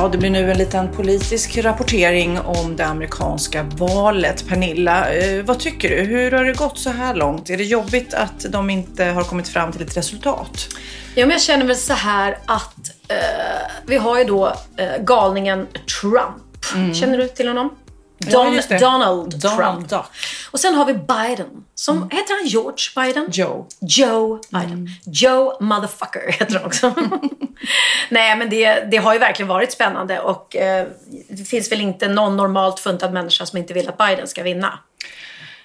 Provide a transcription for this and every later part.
Ja, det blir nu en liten politisk rapportering om det amerikanska valet. Pernilla, eh, vad tycker du? Hur har det gått så här långt? Är det jobbigt att de inte har kommit fram till ett resultat? Ja, men jag känner väl så här att eh, vi har ju då eh, galningen Trump. Känner du till honom? Don, Mm. det. Donald, Donald Trump. Duck. Och sen har vi Biden. Som, Heter han George Biden? Joe. Joe Biden. Joe motherfucker heter han också. Nej, men det, det har ju verkligen varit spännande och eh, det finns väl inte någon normalt funtad människa som inte vill att Biden ska vinna.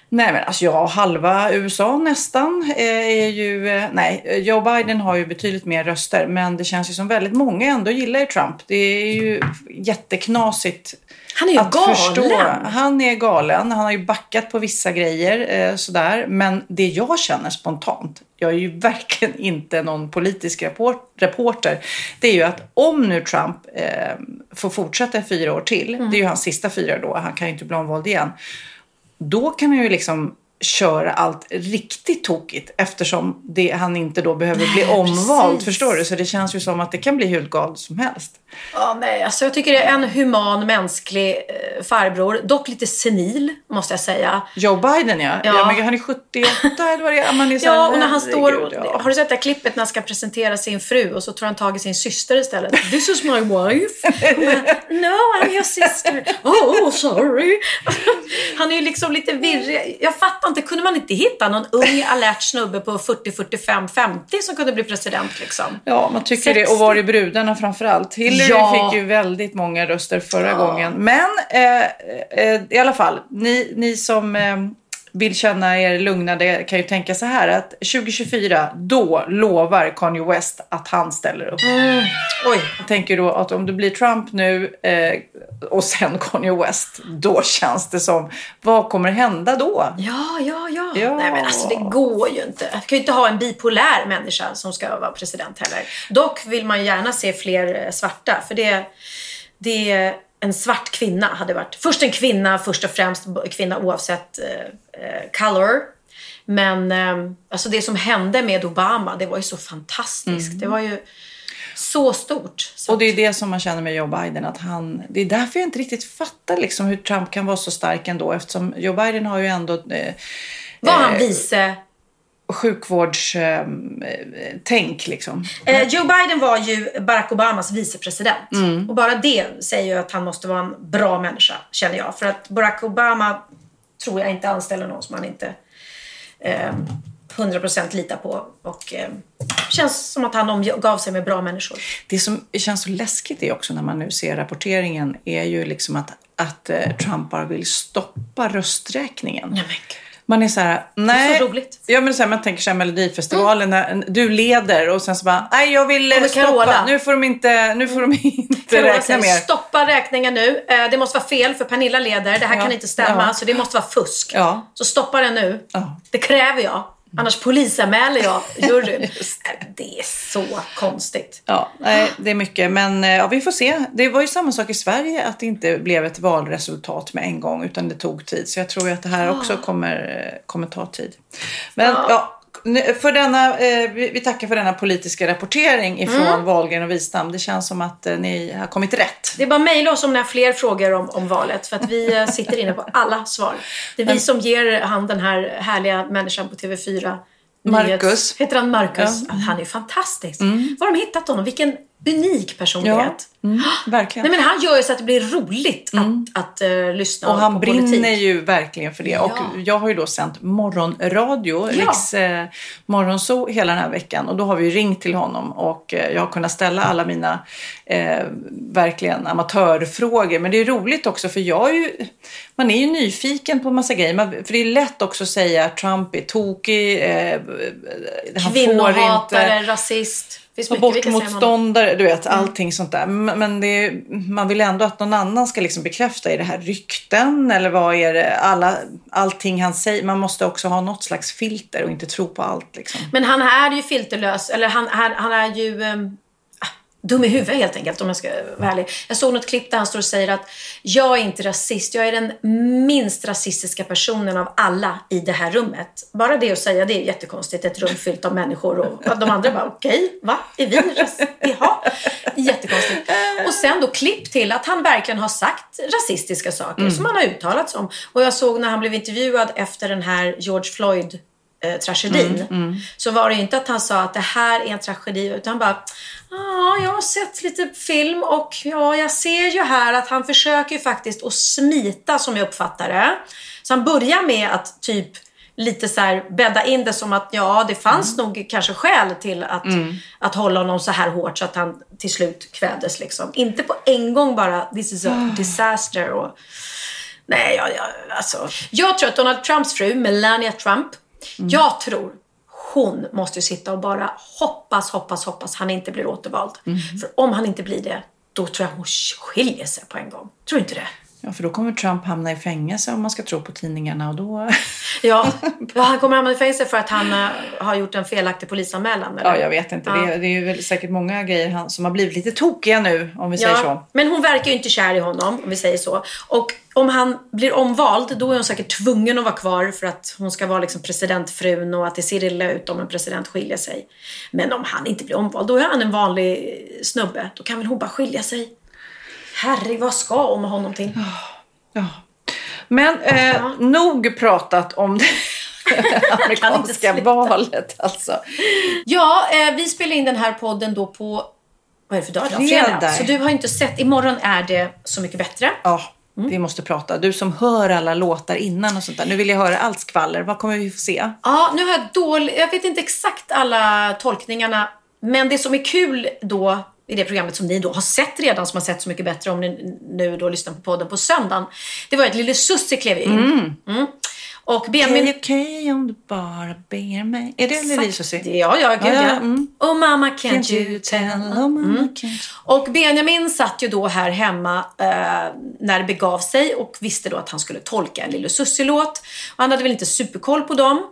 Nej men alltså ja, halva USA nästan eh, är ju... eh, Nej, Joe Biden har ju betydligt mer röster men det känns ju som väldigt många ändå gillar ju Trump. Det är ju jätteknasigt Han är ju att galen. förstå. Han är galen. Han har ju backat på vissa grejer eh, sådär. Men det jag känner spontant, jag är ju verkligen inte någon politisk report, reporter, det är ju att om nu Trump eh, får fortsätta fyra år till, Mm. det är ju hans sista fyra då, han kan ju inte bli omvald igen. Då kan han ju liksom köra allt riktigt tokigt eftersom det, han inte då behöver bli omvald. precis. Förstår du? Så det känns ju som att det kan bli hur galet som helst. Ja, nej, alltså jag tycker det är en human, mänsklig eh, farbror. Dock lite senil, måste jag säga. Joe Biden ja. ja. Ja. men han är 78 eller vad det är. Man är så Ja, och när han står och, ja. Har du sett det klippet när han ska presentera sin fru och så tror han tag i sin syster istället? This is my wife. Bara, no, I'm your sister. Oh, sorry. Han är ju liksom lite virrig. Jag fattar inte, kunde man inte hitta någon ung alert snubbe på 40, 45, 50 som kunde bli president liksom? Ja, man tycker 60. det. Och var är brudarna framförallt? Hillary Ja. fick ju väldigt många röster förra gången. Men eh, eh, i alla fall, ni, ni som eh, vill känna er lugnade kan ju tänka så här att 2024, då lovar Kanye West att han ställer upp. Oj. Jag tänker då att om det blir Trump nu eh, och sen Kanye West, då känns det som, vad kommer hända då? Ja, ja, ja, Ja. Nej, men alltså det går ju inte. Jag kan ju inte ha en bipolär människa som ska vara president heller. Dock vill man ju gärna se fler eh, svarta, för det, det en svart kvinna hade varit. Först en kvinna, först och främst kvinna oavsett eh, eh, color. Men eh, alltså det som hände med Obama, det var ju så fantastiskt. Det var ju så stort. Så Och det är det som man känner med Joe Biden. Att han, det är därför jag inte riktigt fatär liksom hur Trump kan vara så stark ändå. Eftersom Joe Biden har ju ändå eh, var han eh, vice sjukvårdstänk. liksom. Eh, Joe Biden var ju Barack Obamas vicepresident. Mm. Och bara det säger ju att han måste vara en bra människa, känner jag. För att Barack Obama tror jag inte anställer någon som han inte eh, 100% litar på. Och eh, känns som att han omgav sig med bra människor. Det som känns så läskigt är också när man nu ser rapporteringen är ju liksom att, att eh, Trump bara vill stoppa rösträkningen. Nej, men. Man är så här, nej. så roligt. Ja, men så här, man tänker sig Melodifestivalen när du leder och sen så bara, nej jag vill eh, Kommer stoppa. Carola. Nu får de inte, nu får de inte Carola räkna säger, mer. Stoppa räkningen nu. Eh, det måste vara fel för Pernilla leder. Det här Ja. kan inte stämma. Ja. Så det måste vara fusk. Ja. Så stoppa den nu. Det kräver jag. Annars polisanmäler jag juryn. Eh, det är så konstigt. Ja, nej, det är mycket. Men eh, ja, vi får se. Det var ju samma sak i Sverige att det inte blev ett valresultat med en gång utan det tog tid. Så jag tror ju att det här också kommer, eh, kommer ta tid. Men ja. nu- för denna, eh, vi tackar för denna politiska rapportering ifrån Wahlgren och Wistam. Det känns som att eh, ni har kommit rätt. Det är bara mejla oss om ni har fler frågor om, om valet. För att vi eh, sitter inne på alla svar. Det är vi som ger han den här härliga människan på TV4. Marcus. Heter han Marcus? Ja. Han är ju fantastisk. Var har de hittat honom? Vilken unik personlighet. Mm, verkligen. Nej, men han gör ju så att det blir roligt att, att uh, lyssna Och han på brinner politik. ju verkligen för det. Och Ja. jag har ju då sänt morgonradio, Ja. Riks eh, morgonzoo hela den här veckan. Och då har vi ju ringt till honom och eh, jag har kunnat ställa alla mina eh, verkligen amatörfrågor. Men det är roligt också för jag är ju, man är ju nyfiken på massa grejer. Man, för det är lätt också att säga att Trump är tokig, eh, han får Kvinnohatare, inte rasist. Finns honom. Abortmotståndare, du vet allting sånt där. Men är- man vill ändå att någon annan ska liksom bekräfta. Är det här rykten eller vad är det? Alla, allting han säger. Man måste också ha något slags filter och inte tro på allt. Liksom. Men han är ju filterlös, eller han, han, han är ju um, dum i huvudet helt enkelt om jag ska vara ärlig. Jag såg något klipp där han står och säger att jag är inte rasist, jag är den minst rasistiska personen av alla i det här rummet. Bara det att säga det är jättekonstigt, ett rum fyllt av människor och de andra bara okej, va? Är vi rasister? Jaha, jättekonstigt. Och sen då klipp till att han verkligen har sagt rasistiska saker som han har uttalat om. Och jag såg när han blev intervjuad efter den här George Floyd eh, tragedin. Så var det ju inte att han sa att det här är en tragedi utan han bara Ja, jag har sett lite film och ja, jag ser ju här att han försöker faktiskt att smita som jag uppfattar det. Så han börjar med att typ lite så här bädda in det som att ja, det fanns nog kanske skäl till att, att hålla honom så här hårt så att han till slut kvävdes liksom. Inte på en gång bara this is a disaster och Nej, jag, jag, alltså. Jag tror att Donald Trumps fru, Melania Trump, jag tror hon måste ju sitta och bara hoppas, hoppas, hoppas han inte blir återvald. För om han inte blir det, då tror jag hon skiljer sig på en gång. Tror du inte det? Ja, för då kommer Trump hamna i fängelse om man ska tro på tidningarna. Och då... Ja, ja han kommer hamna i fängelse för att han eh, har gjort en felaktig polisanmälan. Eller? Ja, jag vet inte. Det, är, det är väl säkert många grejer han, som har blivit lite tokiga nu, om vi säger så. Men hon verkar ju inte kär i honom, om vi säger så. Och om han blir omvald, då är hon säkert tvungen att vara kvar för att hon ska vara liksom presidentfrun och att det ser illa ut om en president skiljer sig. Men om han inte blir omvald, då är han en vanlig snubbe. Då kan väl hon bara skilja sig. Herre, vad ska hon med honom till? Ja. Men eh, nog pratat om det amerikanska valet. Alltså. Ja, eh, vi spelar in den här podden då på, vad är det för dag idag? Fredag. Så du har inte sett, imorgon är det Så mycket bättre. Ja, Mm. vi måste prata. Du som hör alla låtar innan och sånt där. Nu vill jag höra allt skvaller. Vad kommer vi få se? Ja, nu har jag dålig... Jag vet inte exakt alla tolkningarna. Men det som är kul då i det programmet som ni då har sett redan, som har sett Så mycket bättre om ni nu då lyssnar på podden på söndagen. Det var att Lille Susie klev in. Mm. Och Benjamin... Okej, okej om du bara ber mig. Är det Lille Susie? Ja, ja, gud Ja, mm. Oh mamma can't, Can't you you tell? Oh, mama, can't Och Benjamin satt ju då här hemma eh, när det begav sig och visste då att han skulle tolka en Lille Susie-låt. Han hade väl inte superkoll på dem.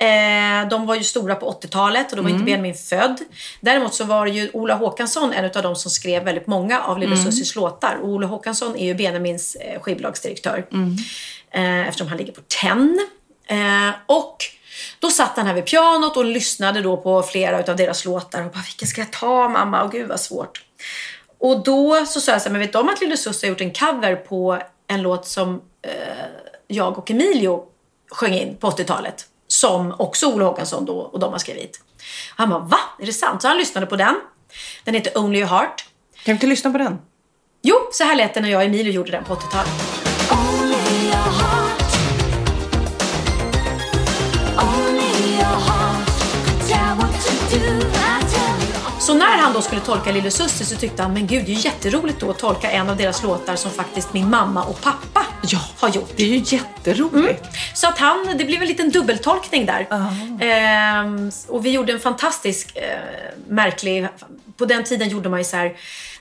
Eh, de var ju stora på 80-talet och då var inte Benjamin född. Däremot så var ju Ola Håkansson en av de som skrev väldigt många av Lille Sussies låtar. Och Ola Håkansson är ju Benjamins eh, skivbolagsdirektör. Eh, eftersom han ligger på TEN. Eh, och då satt han här vid pianot och lyssnade då på flera av deras låtar och bara vilken ska jag ta mamma? Och gud vad svårt. Och då så sa jag så här, men vet du om att Lille Susie har gjort en cover på en låt som eh, jag och Emilio sjöng in på 80-talet. Som också Ola Håkansson då och de har skrivit. Han bara, va? Är det sant? Så han lyssnade på den. Den heter Only a Heart. Kan vi inte lyssna på den? Jo, så här lät det när jag och Emilio gjorde den på 80-talet. Då skulle tolka Lille Susie så tyckte han, men gud det är ju jätteroligt då att tolka en av deras låtar som faktiskt min mamma och pappa Ja. har gjort. Det är ju jätteroligt. Så att han, det blev en liten dubbeltolkning där. Ehm, och vi gjorde en fantastisk eh, märklig, på den tiden gjorde man ju så här,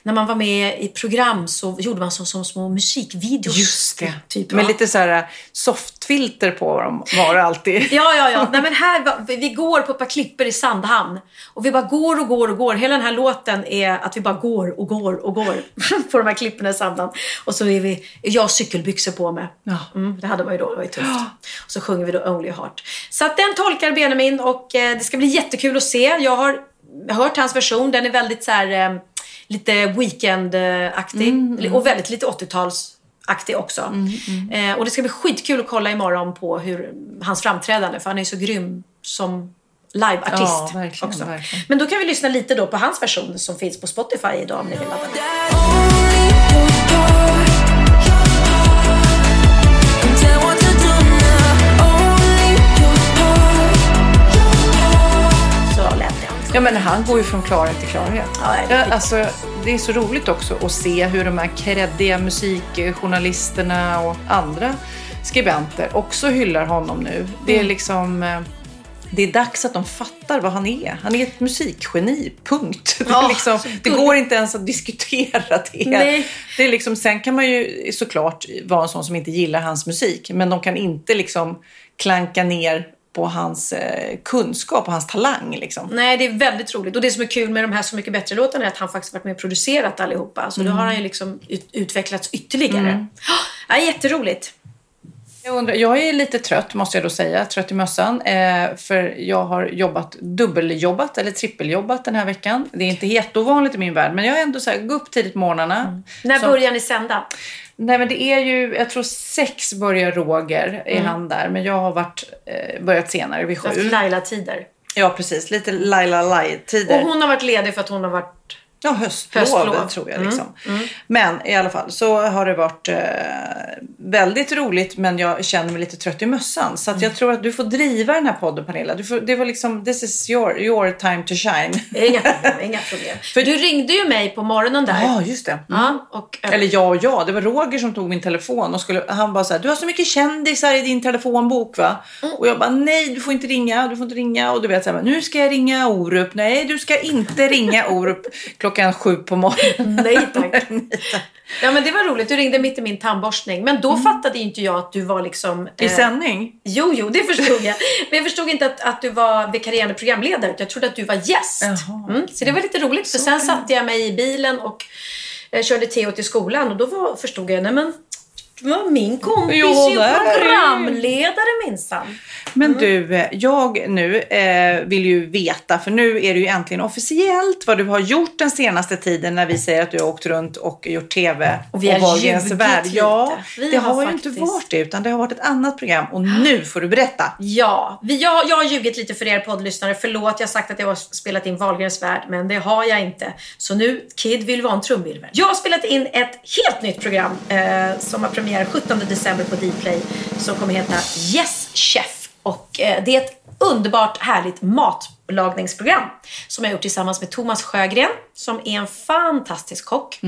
när man var med i program så gjorde man som, som små musikvideos. Just det. Typ, Med va? lite så här softfilter på dem var det alltid. Ja, ja, ja. Nej, men här, vi går på ett par klippor i Sandhamn. Och vi bara går och går och går. Hela den här låten är att vi bara går och går och går på de här klipporna i Sandhamn. Och så är vi, jag har cykelbyxor på mig. Ja. Mm, det hade man ju då, det var ju tufft. Och så sjunger vi då Only Heart. Så att den tolkar Benjamin och eh, det ska bli jättekul att se. Jag har hört hans version, den är väldigt så här eh, lite weekend-aktig. Och väldigt lite 80-talsaktig också. Eh, och det ska bli skitkul att kolla imorgon på hur hans framträdande, för han är ju så grym som liveartist Ja, verkligen, också. verkligen. Men då kan vi lyssna lite då på hans version som finns på Spotify idag om ni vill ladda ner. Ja, men han går ju från klarhet till klarhet. Ja, det är alltså, det är så roligt också att se hur de här kreddiga musikjournalisterna och andra skribenter också hyllar honom nu. Det Mm. är liksom... eh, Det är dags att de fattar vad han är. Han är ett musikgeni, punkt. Det, Ja, liksom, det gulligt. går inte ens att diskutera det. Nej. det är liksom, sen kan man ju såklart vara en sån som inte gillar hans musik, men de kan inte liksom klanka ner på hans eh, kunskap och hans talang. Liksom. Nej, det är väldigt roligt. Och det som är kul med de här Så mycket bättre-låtarna är att han faktiskt varit med och producerat allihopa. Så då har han ju liksom ut- utvecklats ytterligare. Mm. Ja, jätteroligt. Jag, undrar, jag är lite trött måste jag då säga, trött i mössan. Eh, för jag har jobbat dubbeljobbat eller trippeljobbat den här veckan. Det är inte jätteovanligt i min värld, men jag har ändå så här, gå upp tidigt på morgnarna. När Så- börjar ni sända? Nej men det är ju, jag tror sex börjar Roger, är han där. Men jag har varit, eh, börjat senare vid sju. Laila-tider. Ja precis, lite Laila Och hon har varit ledig för att hon har varit... Ja, höstlov, Höstlov. tror jag. Liksom. Men i alla fall så har det varit eh, väldigt roligt men jag känner mig lite trött i mössan. Så att jag tror att du får driva den här podden Pernilla. Du får, det var liksom, this is your, your time to shine. Inga problem. Inga problem. För du ringde ju mig på morgonen där. Ja, just det. Ja, och, Eller ja och ja, det var Roger som tog min telefon och skulle, han bara så här, du har så mycket kändisar i din telefonbok va? Och jag bara, nej du får inte ringa, du får inte ringa. Och du vet så här, nu ska jag ringa Orup. Nej, du ska inte ringa Orup klockan sju på morgonen. Nej tack. Ja men det var roligt, du ringde mitt i min tandborstning. Men då fattade ju inte jag att du var liksom... I eh, sändning. Jo, jo, det förstod jag. Men jag förstod inte att, att du var vikarierande programledare. Jag trodde att du var gäst. Mm, så det var lite roligt. För sen satte jag mig i bilen och eh, körde Theo till skolan. Och då var, förstod jag, nej men var min kompis Ja, ju programledare minsann. Men du, jag nu eh, vill ju veta, för nu är det ju äntligen officiellt vad du har gjort den senaste tiden när vi säger att du har åkt runt och gjort TV. Och vi har Wahlgrens ljugit värld. lite. Ja, Vi det har har, ju faktiskt- inte varit det, utan det har varit ett annat program. Och nu får du berätta. Ja, vi, jag, jag har ljugit lite för er poddlyssnare. Förlåt, jag har sagt att jag har spelat in Wahlgrens värld, men det har jag inte. Så nu, Kid vill vara en trumvirvel. Jag har spelat in ett helt nytt program eh, som har premiär 17 december på Dplay som kommer heta Yes Chef. Och eh, det är ett underbart härligt matlagningsprogram som jag gjort tillsammans med Thomas Sjögren som är en fantastisk kock.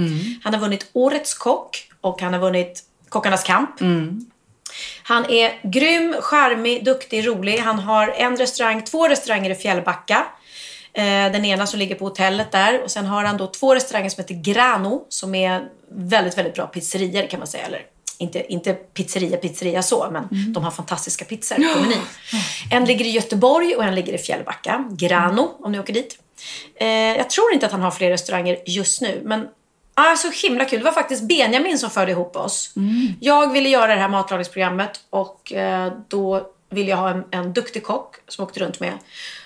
Han har vunnit Årets kock och han har vunnit Kockarnas kamp. Han är grym, charmig, duktig, rolig. Han har en restaurang, två restauranger i Fjällbacka. Eh, den ena som ligger på hotellet där. Och sen har han då två restauranger som heter Grano. Som är väldigt, väldigt bra pizzerior kan man säga. Eller inte, inte pizzeria, pizzeria så, men de har fantastiska pizzor på menyn. En ligger i Göteborg och en ligger i Fjällbacka. Grano, om ni åker dit. Eh, jag tror inte att han har fler restauranger just nu, men Ah, så himla kul. Det var faktiskt Benjamin som förde ihop oss. Jag ville göra det här matlagningsprogrammet och eh, då ville jag ha en, en duktig kock som åkte runt med.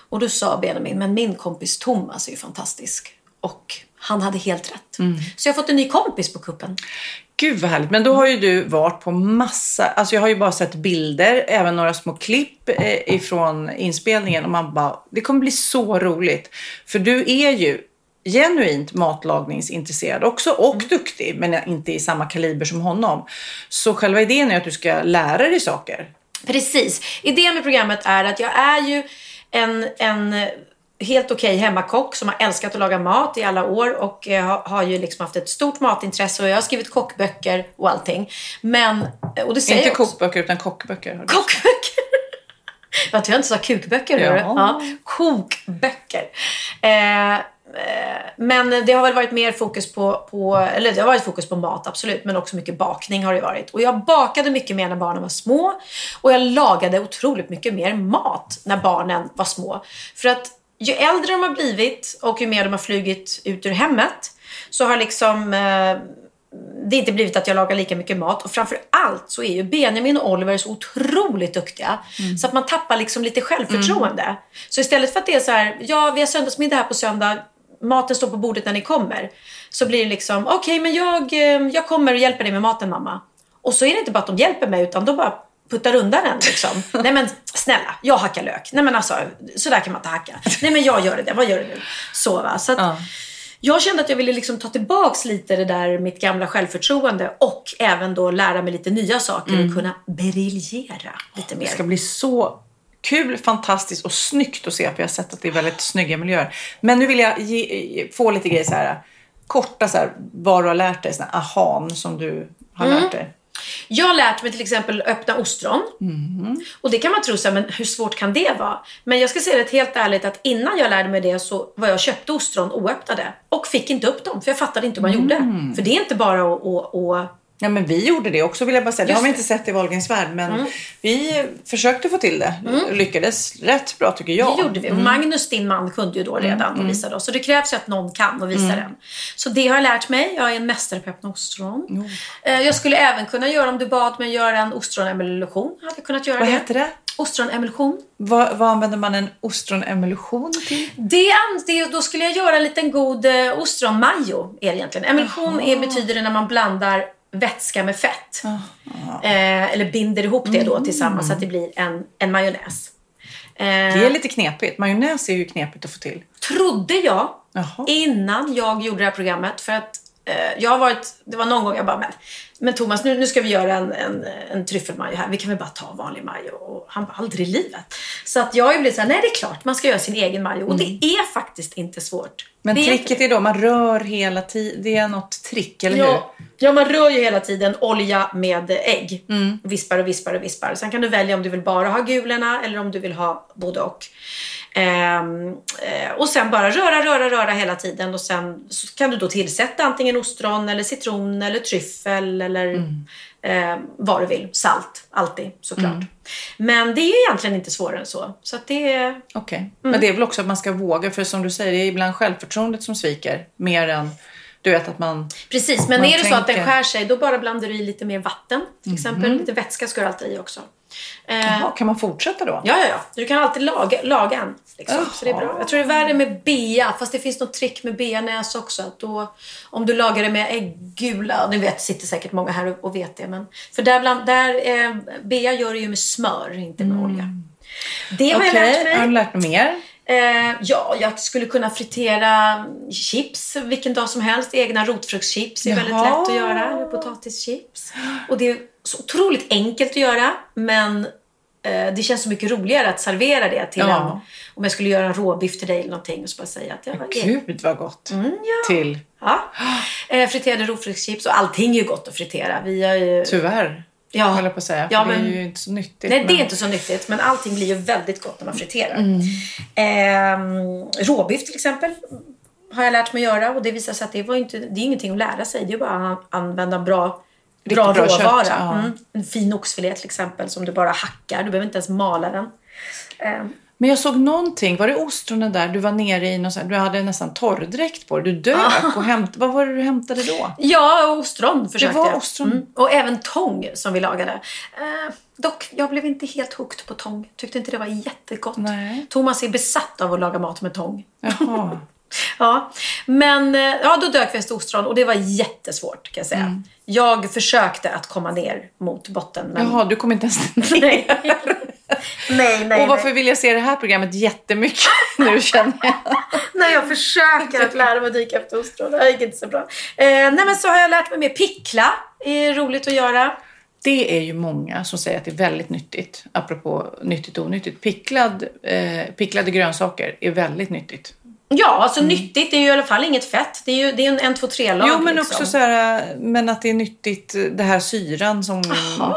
Och då sa Benjamin, men min kompis Thomas är ju fantastisk. Och han hade helt rätt. Så jag har fått en ny kompis på kuppen. Gud vad härligt. Men då har ju du varit på massa, alltså jag har ju bara sett bilder, även några små klipp eh, ifrån inspelningen och man bara, det kommer bli så roligt. För du är ju genuint matlagningsintresserad också och duktig, men inte i samma kaliber som honom. Så själva idén är att du ska lära dig saker. Precis. Idén med programmet är att jag är ju en, en helt okej hemmakock som har älskat att laga mat i alla år och eh, har, ju liksom haft ett stort matintresse och jag har skrivit kockböcker och allting. Men, och det säger inte jag också. kokböcker utan kockböcker. Kockböcker! Vad jag inte sa kukböcker? Ja. Ja, kokböcker. Eh, eh, men det har väl varit mer fokus på, på, eller det har varit fokus på mat absolut, men också mycket bakning har det varit. Och jag bakade mycket mer när barnen var små och jag lagade otroligt mycket mer mat när barnen var små. För att ju äldre de har blivit och ju mer de har flugit ut ur hemmet så har liksom eh, det inte blivit att jag lagar lika mycket mat. Och framför allt så är ju Benjamin och Oliver så otroligt duktiga. Så att man tappar liksom lite självförtroende. Så istället för att det är så här, ja vi har söndagsmiddag här på söndag, maten står på bordet när ni kommer. Så blir det liksom, okej men jag, eh, jag kommer och hjälper dig med maten mamma. Och så är det inte bara att de hjälper mig utan de bara puttar undan den liksom. Nej men snälla, jag hackar lök. Nej men alltså, så där kan man inte hacka. Nej men jag gör det, vad gör du nu? Så va. Så att, Ja. Jag kände att jag ville liksom ta tillbaks lite det där mitt gamla självförtroende och även då lära mig lite nya saker och kunna briljera lite mer. Det ska bli så kul, fantastiskt och snyggt att se. För jag har sett att det är väldigt snygga miljöer. Men nu vill jag ge, få lite grejer så här. Korta så här, vad du har lärt dig. Såna ahan som du har Mm. lärt dig. Jag har lärt mig till exempel öppna ostron. Och det kan man tro så här, men hur svårt kan det vara? Men jag ska säga det helt ärligt att innan jag lärde mig det så var jag köpte ostron oöppnade. Och fick inte upp dem, för jag fattade inte hur man gjorde. För det är inte bara att, att, att Ja, men vi gjorde det också vill jag bara säga. Det Just har vi det. inte sett i Wahlgrens värld. Men vi eh, försökte få till det. Lyckades rätt bra tycker jag. Det gjorde vi. Och Magnus, din man, kunde ju då redan och visade oss. Så det krävs ju att någon kan och visar den. Så det har jag lärt mig. Jag är en mästare på öppna ostron. Eh, Jag skulle även kunna göra, om du bad mig göra en ostronemulsion, hade jag kunnat göra Vad det. heter det? Ostronemulsion. Vad, vad använder man en ostronemulsion till? Det, det, då skulle jag göra en liten god eh, ostronmajo, är det egentligen. Emulsion är, betyder det när man blandar vätska med fett. Eh, eller binder ihop det då tillsammans så att det blir en, en majonnäs. Eh, Det är lite knepigt. Majonnäs är ju knepigt att få till. trodde jag Jaha. innan jag gjorde det här programmet. För att eh, jag har varit, det var någon gång jag bara, men, men Thomas nu, nu ska vi göra en, en, en tryffelmajo här. Vi kan väl bara ta vanlig majo. Och han bara, aldrig i livet. Så att jag har ju blivit såhär, nej det är klart man ska göra sin egen majo. Och det är faktiskt inte svårt. Men det tricket är då, man rör hela tiden. Det är något trick, eller Ja, ja, man rör ju hela tiden olja med ägg. Mm. Vispar och vispar och vispar. Sen kan du välja om du vill bara ha gulorna eller om du vill ha både och. Ehm, eh, och sen bara röra, röra, röra hela tiden och sen så kan du då tillsätta antingen ostron eller citron eller tryffel eller Mm. eh, vad du vill. Salt, alltid såklart. Mm. Men det är egentligen inte svårare än så. Så att det är... Okej. Mm. Men det är väl också att man ska våga. För som du säger, det är ibland självförtroendet som sviker. Mer än, du vet att man... Precis, men Man är det så att den tänker- skär sig då bara blandar du i lite mer vatten till exempel. Mhm. Lite vätska ska du alltid i också. Eh, Jaha, kan man fortsätta då? Ja, ja, ja. Du kan alltid laga, laga en. Liksom. Så det är bra. Jag tror det är värre med bea, fast det finns något trick med bearnäs också. Då, om du lagar det med äggula, nu vet, sitter säkert många här och, och vet det. Men, för där, bland, där eh, bea gör det ju med smör, inte med olja. Det har jag lärt Mm. Okej, har du mig. lärt dig mer? Eh, ja, jag skulle kunna fritera chips vilken dag som helst. Egna rotfruktschips är väldigt Jaha. lätt att göra. Potatischips. Och det så otroligt enkelt att göra. Men eh, det känns så mycket roligare att servera det till Ja. en. Om jag skulle göra en råbiff till dig eller någonting och så bara säga att jag var. Gud vad gott. Mm, Till, Ja. Eh, friterade rotfruktschips och allting är ju gott att fritera. Vi har ju... tyvärr, Ja. jag på att säga. Ja, det men- är ju inte så nyttigt. Nej, det men- är inte så nyttigt. Men allting blir ju väldigt gott när man friterar. Mm. Ehm, råbiff till exempel har jag lärt mig göra. Och det visar sig att det, var inte, det är ingenting att lära sig. Det är bara att använda bra, Riktigt bra, bra råvara. kött, ja. mm. En fin oxfilé till exempel som du bara hackar. Du behöver inte ens mala den. Ehm, Men jag såg någonting, var det ostronen där? Du var nere i någon du hade nästan torrdräkt på dig. Du dök och hämtade, vad var det du hämtade då? Ja, ostron försökte var jag. ostron. Mm. Och även tång som vi lagade. Eh, dock, jag blev inte helt hooked på tång. Tyckte inte det var jättegott. Nej. Thomas är besatt av att laga mat med tång. Jaha. Ja, men eh, ja, då dök vi efter ostron och det var jättesvårt kan jag säga. Mm. Jag försökte att komma ner mot botten. Men... Jaha, du kom inte ens ner. nej. nej, nej, Och varför nej. vill jag se det här programmet jättemycket nu känner jag? När jag försöker att lära mig att dyka efter ostron. Det gick inte så bra. Eh, nej, men så har jag lärt mig mer pickla. Det är roligt att göra. Det är ju många som säger att det är väldigt nyttigt. Apropå nyttigt och onyttigt. Picklad, eh, picklade grönsaker är väldigt nyttigt. Ja, alltså nyttigt. Det är ju i alla fall inget fett. Det är ju det är en, en två, tre lag jo, men liksom. också så här, men att det är nyttigt, det här syran som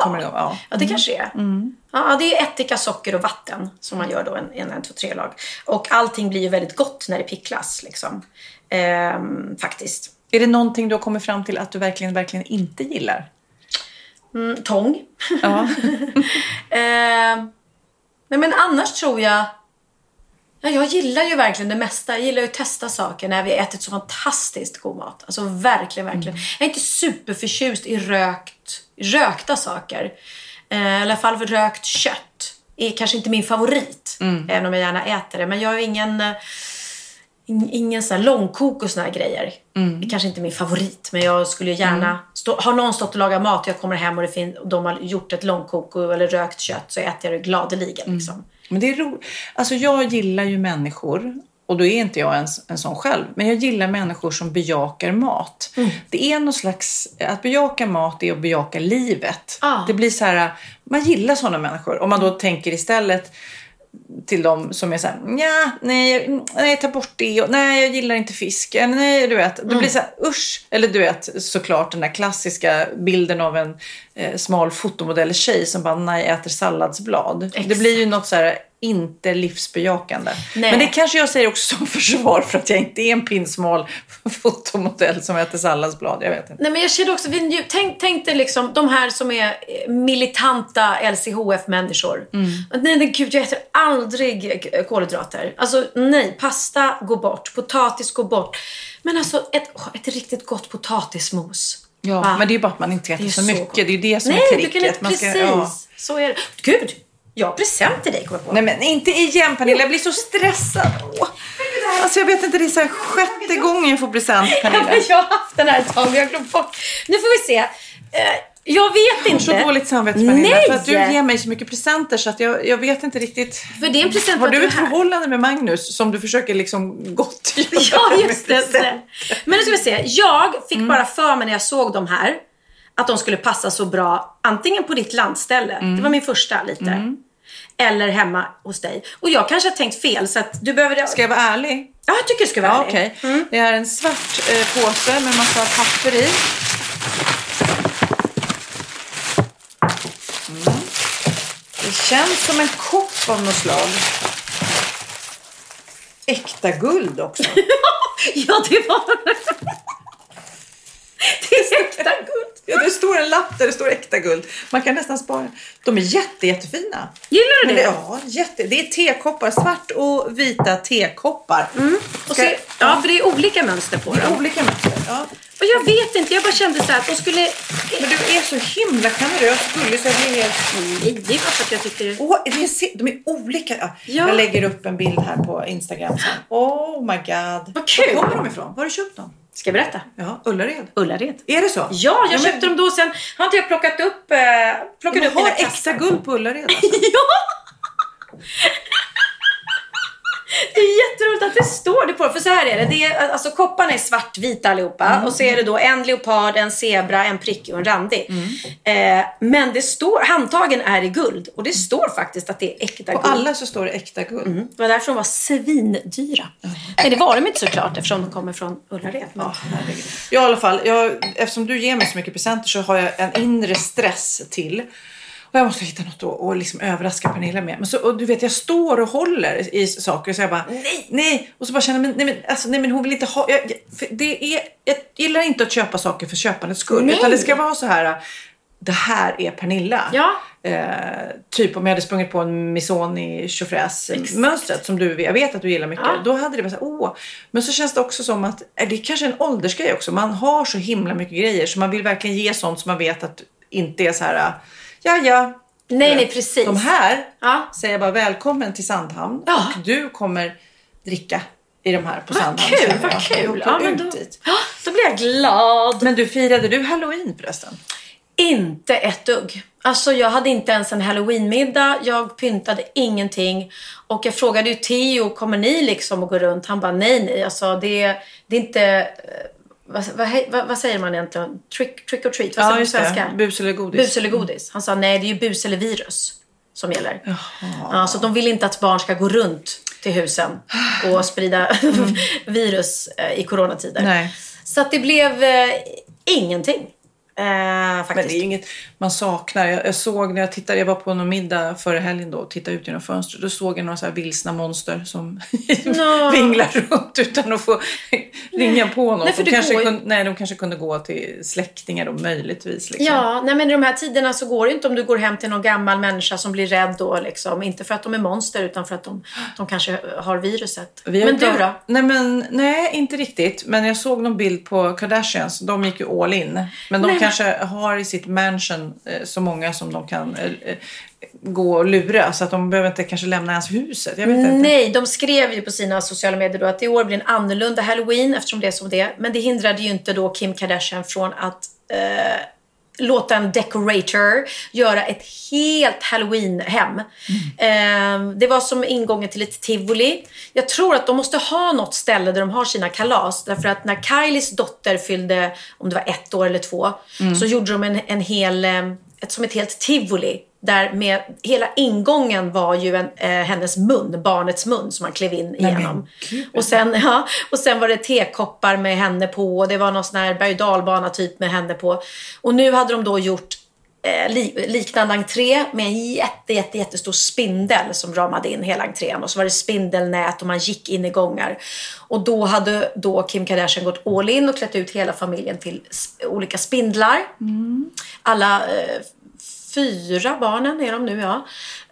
kommer igång. Ja. Ja, det kanske är. Mm. Ja, det är ättika, socker och vatten som man gör då en, en, en två, tre lag. Och allting blir ju väldigt gott när det picklas liksom. Ehm, faktiskt. Är det någonting du har kommit fram till att du verkligen, verkligen inte gillar? Mm, tång. Ja. Ehm, nej, men annars tror jag... Ja, jag gillar ju verkligen det mesta. Jag gillar ju att testa saker när vi har ätit så fantastiskt god mat. Alltså verkligen, verkligen. Jag är inte superförtjust i rökt, rökta saker. Eh, I alla fall för rökt kött. är kanske inte min favorit. Även om jag gärna äter det. Men jag är ingen... eh, In- Ingen sån här långkok och såna här grejer. Mm. Det kanske inte är min favorit, men jag skulle gärna... Stå, har någon stått och lagat mat och jag kommer hem och, det fin, och de har gjort ett långkok och, eller rökt kött så äter jag det gladeligen. Mm. Liksom. Men det är roligt. Alltså jag gillar ju människor. Och då är inte jag en, en sån själv. Men jag gillar människor som bejakar mat. Mm. Det är någon slags... Att bejaka mat är att bejaka livet. Ah. Det blir så här... Man gillar sådana människor. Om man då tänker istället till dem som är så här, ja, nej, nej, ta bort det, och, nej, jag gillar inte fisk, nej, du vet. Det Mm. blir så här, usch. Eller du vet, såklart den där klassiska bilden av en eh, smal fotomodell-tjej som bara, nej, äter salladsblad. Det Exakt. blir ju något så här, inte livsbejakande. Nej. Men det kanske jag säger också som försvar för att jag inte är en pinsmal fotomodell som äter salladsblad. Jag vet inte. Nej men jag känner också, tänk, tänk dig liksom de här som är eh, militanta LCHF-människor. Mm. Nej, nej gud, jag äter aldrig kolhydrater. Alltså nej, pasta går bort, potatis går bort. Men alltså ett, ett riktigt gott potatismos. Ja, Va? men det är bara att man inte äter så, så mycket. gott. Det är ju det som Nej, är tricket. inte, Man ska- precis. ja. Så är det. Gud, jag har present till dig kommer jag på. Nej men inte igen Pernilla, jag blir så stressad. Åh. Alltså jag vet inte, det är så här sjätte gången jag får present Pernilla. jag har haft den här ett tag och jag glömt bort. Nu får vi se. Eh, Jag vet Jag har inte. så dåligt samvete Pernilla. Nej! För att du ger mig så mycket presenter så att jag, jag vet inte riktigt. För det är en present Har du är ett förhållande med Magnus som du försöker liksom gottgöra Ja, just det. Men nu ska vi se. Jag fick Mm. bara för mig när jag såg de här att de skulle passa så bra antingen på ditt landställe, Mm. det var min första lite, eller hemma hos dig. Och jag kanske har tänkt fel så att du behöver... Ska jag vara ärlig? Ja, jag tycker du ska vara Ja, ärlig. okej. Det är en svart eh, påse med massa papper i. Mm. Det känns som en kopp av något slag. Äkta guld också. Ja, det var... det är äkta guld. Ja, det står en lapp där det står äkta guld. Man kan nästan spara. De är jätte, jättefina. Gillar du det? Ja, jätte. Det är tekoppar. Svart och vita tekoppar. Och Ska- så, ja, för det är olika mönster på dem. Olika mönster. Ja. Och jag vet inte, jag bara kände så här att de skulle... Men du är så himla generös och gullig så jag blir helt... Nej, det bara för att jag tycker... Åh, är, de är olika. Ja. Ja. Jag lägger upp en bild här på Instagram sen. Oh my god. Vad kul. Var kommer de ifrån? Var har du köpt dem? Ska jag berätta? Ja, Ullared. Ullared. Är det så? Ja, jag men- köpte dem då sen. Har inte jag plockat upp, eh, plockat De upp har äkta guld på Ullared alltså. Ja! Det är jätteroligt att det står det på För så här är det. det är, alltså kopparna är svartvita allihopa. Och så är det då en leopard, en zebra, en prickig och en randig. Eh, men det står, handtagen är i guld. Och det står faktiskt att det är äkta På guld. alla så står det äkta guld. Det var därför de var svindyra. Nej, det var de inte såklart eftersom de kommer från Ullared. Ja, herregud. Ja, i alla fall. Jag, eftersom du ger mig så mycket presenter så har jag en inre stress till. Och jag måste hitta något att och liksom överraska Pernilla med. Men så, och du vet, jag står och håller i saker så jag bara nej, nej. Och så bara känner jag, nej, men, alltså, nej men hon vill inte ha. Jag, det är, jag gillar inte att köpa saker för köpandets skull. Nej. Utan det ska vara så här. Det här är Pernilla. Ja. Eh, typ om jag hade sprungit på en Missoni tjofräs mönstret som du, jag vet att du gillar mycket. Ja. Då hade det varit åh. Men så känns det också som att är det är kanske en åldersgrej också. Man har så himla mycket grejer så man vill verkligen ge sånt som man vet att inte är så här, ja ja. Nej, nej, precis. De här Ja. säger jag bara välkommen till Sandhamn Ja. och du kommer dricka i de här på Vad Sandhamn. kul, vad jag kul. Ja, men då, dit. då blir jag glad. Men du, firade du halloween förresten? Inte ett dugg. Alltså jag hade inte ens en halloweenmiddag, jag pyntade ingenting. Och jag frågade ju Theo, kommer ni liksom att gå runt? Han bara nej, nej. Alltså det, det är inte... Vad, vad, vad, säger man egentligen? Trick, trick or treat? Vad säger man på svenska? Bus eller godis. Bus eller godis. Han sa nej, det är ju bus eller virus som gäller. Ja, så de vill inte att barn ska gå runt till husen och sprida virus eh, i coronatider. Nej. Så att det blev eh, ingenting. Eh, Men faktiskt. det är inget man saknar. Jag, jag såg när jag tittade, jag var på någon middag förra helgen då och tittade ut genom fönstret. Då såg jag några så här vilsna monster som Nå. vinglar runt utan att få ringa på någon. Nej, de, kanske går kunde, nej, de kanske kunde gå till släktingar då möjligtvis. Liksom. Ja, nej men i de här tiderna så går det inte om du går hem till någon gammal människa som blir rädd då liksom. Inte för att de är monster utan för att de, de kanske har viruset. Vi har Men du då? Nej, men, nej, inte riktigt. Men jag såg någon bild på Kardashians. De gick ju all in. Men de Nej, kanske kanske har i sitt mansion eh, så många som de kan eh, eh, gå och lura. Så att de behöver inte kanske lämna ens huset. Jag vet inte. Nej, de skrev ju på sina sociala medier då att i år blir en annorlunda halloween eftersom det är som det är. Men det hindrade ju inte då Kim Kardashian från att eh, låta en decorator göra ett helt halloween-hem. Eh, det var som ingången till ett tivoli. Jag tror att de måste ha något ställe där de har sina kalas. Därför att när Kylies dotter fyllde, om det var ett år eller två, så gjorde de en, en hel, eh, ett, som ett helt tivoli. Där med, hela ingången var ju en, eh, hennes mun, barnets mun som man klev in igenom. Och sen, ja, och sen var det tekoppar med henne på och det var någon sån här berg och dalbana typ med henne på. Och nu hade de då gjort eh, li, liknande entré med en jätte, jätte, jättestor spindel som ramade in hela entrén. Och så var det spindelnät och man gick in i gångar. Och då hade då Kim Kardashian gått all in och klätt ut hela familjen till sp- olika spindlar. Alla eh, fyra barnen är de nu ja.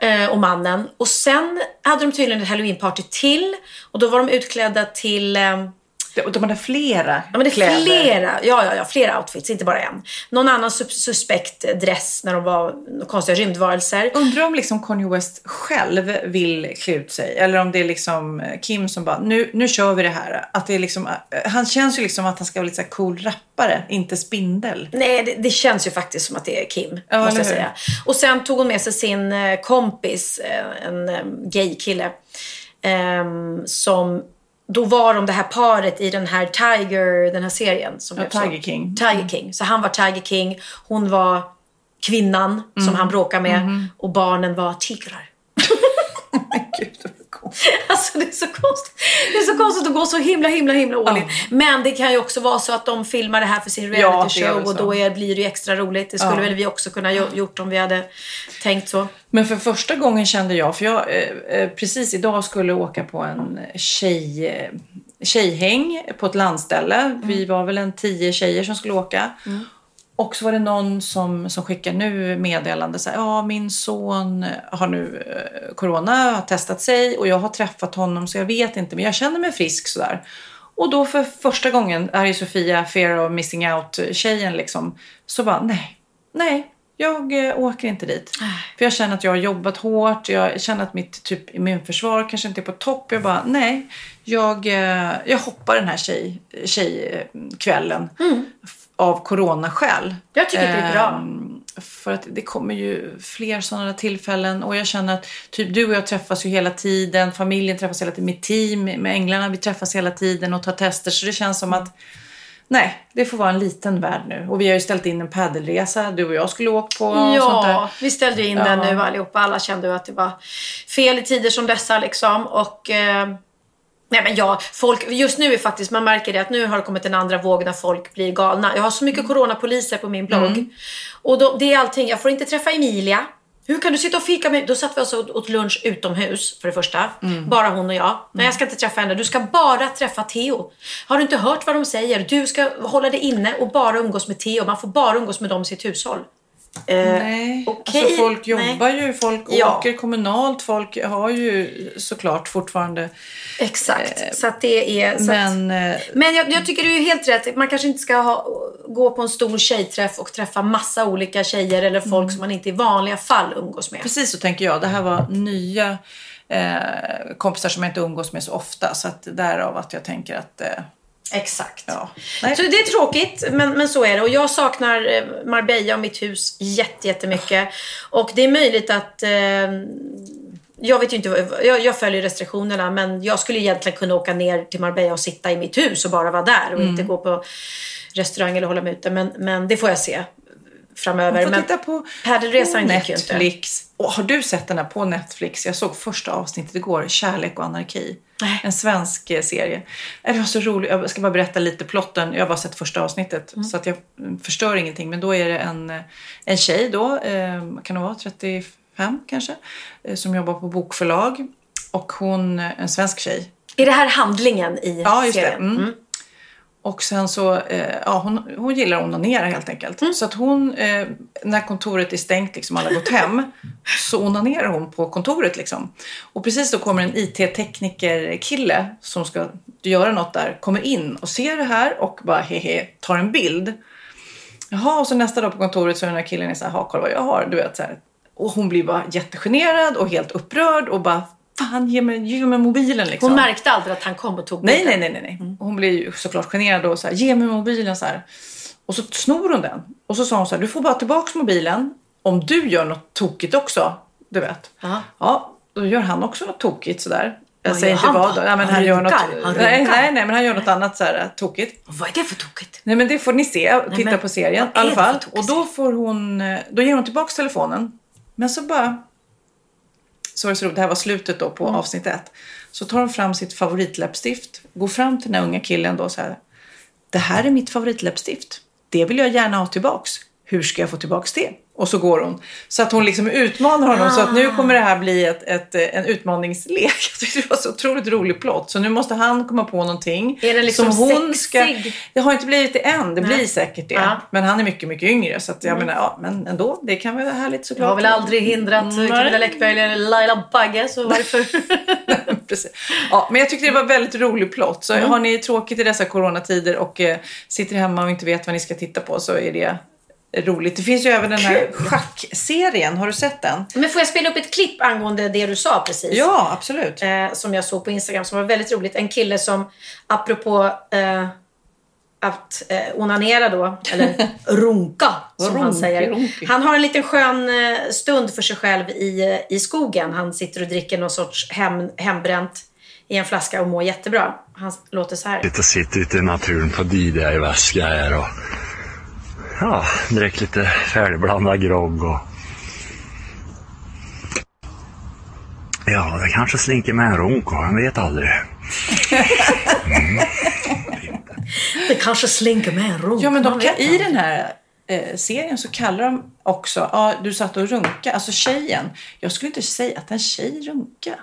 Eh, och mannen. Och sen hade de tydligen ett halloweenparty till. Och då var de utklädda till eh, de, de hade flera Ja, men det är kläder. flera, ja, ja, ja, flera outfits, inte bara en. Någon annan sus- suspekt dress när de var konstiga rymdvarelser. Undrar om liksom Kanye West själv vill klä ut sig. Eller om det är liksom eh, Kim som bara, nu, nu kör vi det här. Att det är liksom, eh, han känns ju liksom att han ska vara lite så cool rappare, inte spindel. Nej, det, det känns ju faktiskt som att det är Kim, Ja, måste jag säga. Och sen tog hon med sig sin eh, kompis, en eh, gay-kille, ehm, som då var de det här paret i den här Tiger, den här serien. Som Ja, blev så- Tiger King. Tiger King. Så han var Tiger King, hon var kvinnan Mm. som han bråkade med Mm-hmm. och barnen var tigrar. Alltså det är så konstigt. Det är så konstigt att gå så himla himla himla all in. Men det kan ju också vara så att de filmar det här för sin Ja, reality show väl och då är, blir det ju extra roligt. Det skulle Ja. väl vi också kunna gjo- gjort om vi hade tänkt så. Men för första gången kände jag, för jag eh, eh, precis idag skulle åka på en tjej, eh, tjejhäng på ett landställe. Vi var väl en tio tjejer som skulle åka. Och så var det någon som, som skickade nu meddelande så här, ja min son har nu eh, corona, har testat sig och jag har träffat honom så jag vet inte men jag känner mig frisk sådär. Och då för första gången, här är Sofia fear of missing out tjejen liksom, så bara nej, nej, jag eh, åker inte dit. För jag känner att jag har jobbat hårt, jag känner att mitt typ immunförsvar kanske inte är på topp. Jag bara nej, jag, eh, jag hoppar den här tjej, tjejkvällen av coronaskäl. Jag tycker det är bra. Ehm, För att det kommer ju fler sådana tillfällen och jag känner att typ du och jag träffas ju hela tiden, familjen träffas hela tiden, mitt team med Änglarna, vi träffas hela tiden och tar tester så det känns som att nej, det får vara en liten värld nu. Och vi har ju ställt in en paddelresa, du och jag skulle åka på och sånt där. Ja, vi ställde in den nu allihopa. Alla kände ju att det var fel i tider som dessa liksom. Och... Eh, Nej men ja, folk, just nu är faktiskt, man märker det att nu har det kommit en andra våg när folk blir galna. Jag har så mycket coronapoliser på min blogg. Och då, det är allting, jag får inte träffa Emilia. Hur kan du sitta och fika med... Då satt vi alltså åt, lunch utomhus för det första. Bara hon och jag. Nej jag ska inte träffa henne, du ska bara träffa Theo. Har du inte hört vad de säger? Du ska hålla dig inne och bara umgås med Theo. Man får bara umgås med dem i sitt hushåll. Eh, Nej, okej, alltså folk nej. jobbar ju, folk Ja. åker kommunalt, folk har ju såklart fortfarande. Exakt. så att det är... Så att, Men eh, Men jag, jag tycker du är helt rätt. Man kanske inte ska ha, gå på en stor tjejträff och träffa massa olika tjejer eller folk Mm. som man inte i vanliga fall umgås med. precis så tänker jag. Det här var nya eh, kompisar som jag inte umgås med så ofta. Så att därav att jag tänker att eh, Exakt. ja. Så det är tråkigt, men, men så är det. Och jag saknar eh, Marbella och mitt hus jätte, jättemycket. Och det är möjligt att... Eh, jag vet ju inte, jag, jag följer restriktionerna men jag skulle egentligen kunna åka ner till Marbella och sitta i mitt hus och bara vara där och inte Mm. gå på restaurang eller hålla mig ute. Men, men det får jag se framöver. Man får men titta på, Paddelresan gick ju inte. Netflix. Och har du sett den här på Netflix? Jag såg första avsnittet igår, Kärlek och anarki. Nej. En svensk eh, serie. Eh, Det var så roligt. Jag ska bara berätta lite plotten. Jag har bara sett första avsnittet Mm. så att jag mm, förstör ingenting. Men då är det en, eh, en tjej då, eh, kan hon vara 35 kanske, som jobbar på bokförlag. Och hon, en svensk tjej, Är det här handlingen i Ja, serien? Mm. Och sen så, eh, ja hon, hon gillar att onanera helt enkelt. Mm. Så att hon, eh, när kontoret är stängt, liksom alla gått hem, så onanerar hon på kontoret liksom. Och precis då kommer en IT-tekniker-kille som ska göra något där, kommer in och ser det här och bara hehe, tar en bild. Jaha, och så nästa dag på kontoret så är den här killen så här, ha kolla vad jag har. Du vet så här. Och hon blir bara jättegenerad och helt upprörd och bara, fan ge mig, ge mig mobilen liksom. Hon märkte aldrig att han kom och tog Nej, nej, nej, nej. nej. Hon blir ju såklart generad och så här, ge mig mobilen så här. Och så snor hon den. Och så sa hon så här, du får bara tillbaks mobilen om du gör något tokigt också. Du vet. Ja. Ja, då gör han också något tokigt sådär. Jag säger inte vad. Ja, men Han han, gör något? Han nej, nej, nej, men han gör något annat så här äh, tokigt. Vad är det för tokigt? Nej men det får ni se, titta men på serien i alla fall. Och då får hon, eh, då ger hon tillbaks telefonen. Men så bara, så var det här var slutet då Mm. på avsnitt ett. Så tar hon fram sitt favoritläppstift, går fram till den här unga killen då så här. Det här är mitt favoritläppstift. Det vill jag gärna ha tillbaks. Hur ska jag få tillbaks det? Och så går hon. Så att hon liksom utmanar honom. Så att nu kommer det här bli ett, ett, eh, en utmaningslek. Jag tyckte det var så otroligt rolig plott. Så nu måste han komma på någonting. Är den liksom som hon ska... sexig? Det har inte blivit det än. Det blir säkert det. Mm. Men han är mycket, mycket yngre. Så att jag menar, ja, men ändå. Det kan vara härligt Jag såklart. har väl aldrig hindrat Nej. Camilla Läckberg eller Laila Bagge, så varför? Precis. Ja, men jag tyckte det var väldigt rolig plott. Mm. Så har ni tråkigt i dessa coronatider och eh, sitter hemma och inte vet vad ni ska titta på så är det roligt. Det finns ju även den här schackserien. Har du sett den? Men får jag spela upp ett klipp angående det du sa precis? Ja, absolut. eh, som jag såg på Instagram som var väldigt roligt. En kille som, apropå eh, att eh, onanera då, eller runka som han Runki, säger. runki. Han har en liten skön eh, stund för sig själv i, i skogen. Han sitter och dricker någon sorts hem, hembränt i en flaska och mår jättebra. Han låter så här. Lite och sitter ute i naturen på DJ väska här och ja, drick lite färdigblandad grogg och ja, det kanske slinker med en runk och man vet aldrig. Det kanske slinker med en runk. Ja, men de, vet i den här eh, serien så kallar de också, ja, du satt och runka, alltså tjejen. Jag skulle inte säga att en tjej runka.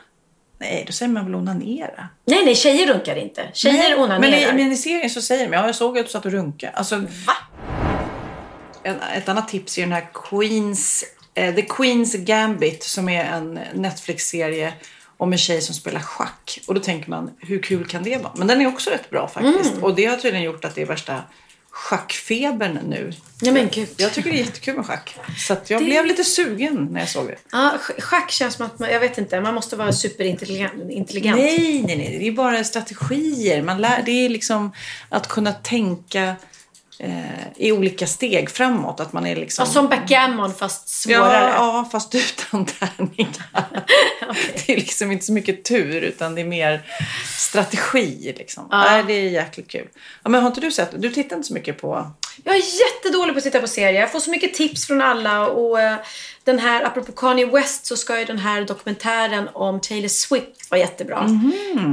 Nej, då säger man väl onanera. Nej, nej, tjejer runkar inte. Tjejer onanerar. Men i, men i serien så säger de, ja jag såg att du satt och runka. Alltså, Va? En, ett annat tips är den här Queens, eh, The Queens Gambit som är en Netflix-serie om en tjej som spelar schack. Och då tänker man, hur kul kan det vara? Men den är också rätt bra faktiskt. Mm. Och det har tydligen gjort att det är värsta schackfebern nu. Nej, men gud. Jag tycker det är jättekul med schack. Så att jag Det- blev lite sugen när jag såg det. Ja, sch- schack känns som att man, jag vet inte, man måste vara superintelligent. Intelligent. Nej, nej, nej. Det är bara strategier. Man lär, det är liksom att kunna tänka i olika steg framåt. Att man är liksom... Ja, som backgammon fast svårare. Ja, ja, fast utan tärningar. Det är liksom inte så mycket tur utan det är mer strategi. Liksom. Nej, det är jäkligt kul. Ja, men har inte du sett? Du tittar inte så mycket på... Jag är jättedålig på att titta på serier. Jag får så mycket tips från alla. Och eh, den här, apropå Kanye West, så ska ju den här dokumentären om Taylor Swift vara jättebra.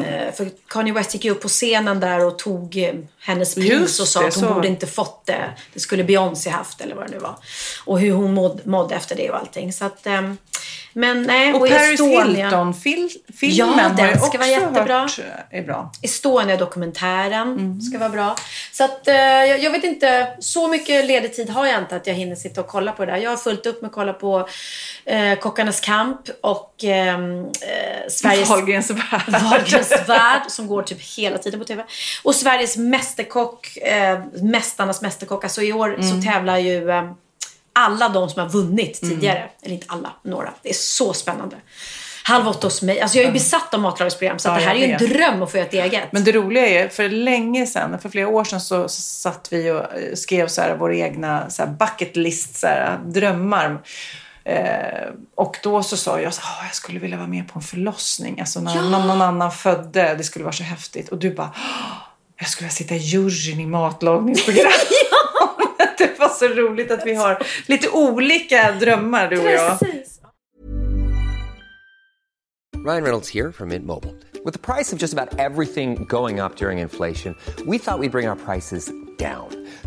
Eh, för Kanye West gick ju upp på scenen där och tog eh, hennes pris och sa att hon så. borde inte fått det. Det skulle Beyoncé haft eller vad det nu var. Och hur hon måd, mådde efter det och allting. Så att, eh, men nej, Och, och, Paris. Hilton-filmen Ja, har jag ska också vara jättebra. hört är bra. Estonia-dokumentären Mm. ska vara bra. Så att, eh, jag, vet inte, så mycket ledig tid har jag inte att jag hinner sitta och kolla på det där. Jag har fullt upp med att kolla på eh, Kockarnas kamp och ehm, eh, Sveriges... Wahlgrens värld. Wahlgrens värld som går typ hela tiden på TV. Och Sveriges Mästerkock, eh, Mästarnas Mästerkock. Alltså i år Mm. så tävlar ju eh, alla de som har vunnit Mm. tidigare. Eller inte alla, några. Det är så spännande. Halv åtta hos mig. Alltså jag är ju besatt av matlagningsprogram så att Ja, det här är ju en dröm att få göra ett eget. Men det roliga är, för länge sedan, för flera år sedan så, satt vi och eh, skrev så här, våra egna så här, bucket list, så här, drömmar. Eh, och då så sa jag så här, "Åh, jag skulle vilja vara med på en förlossning. Alltså när någon, någon annan födde, det skulle vara så häftigt. Och du bara, "Åh, jag skulle vilja sitta i juryn i matlagningsprogram. det var så roligt att vi har lite olika drömmar du och jag. Precis. Ryan Reynolds here from Mint Mobile. With the price of just about everything going up during inflation, we thought we'd bring our prices down.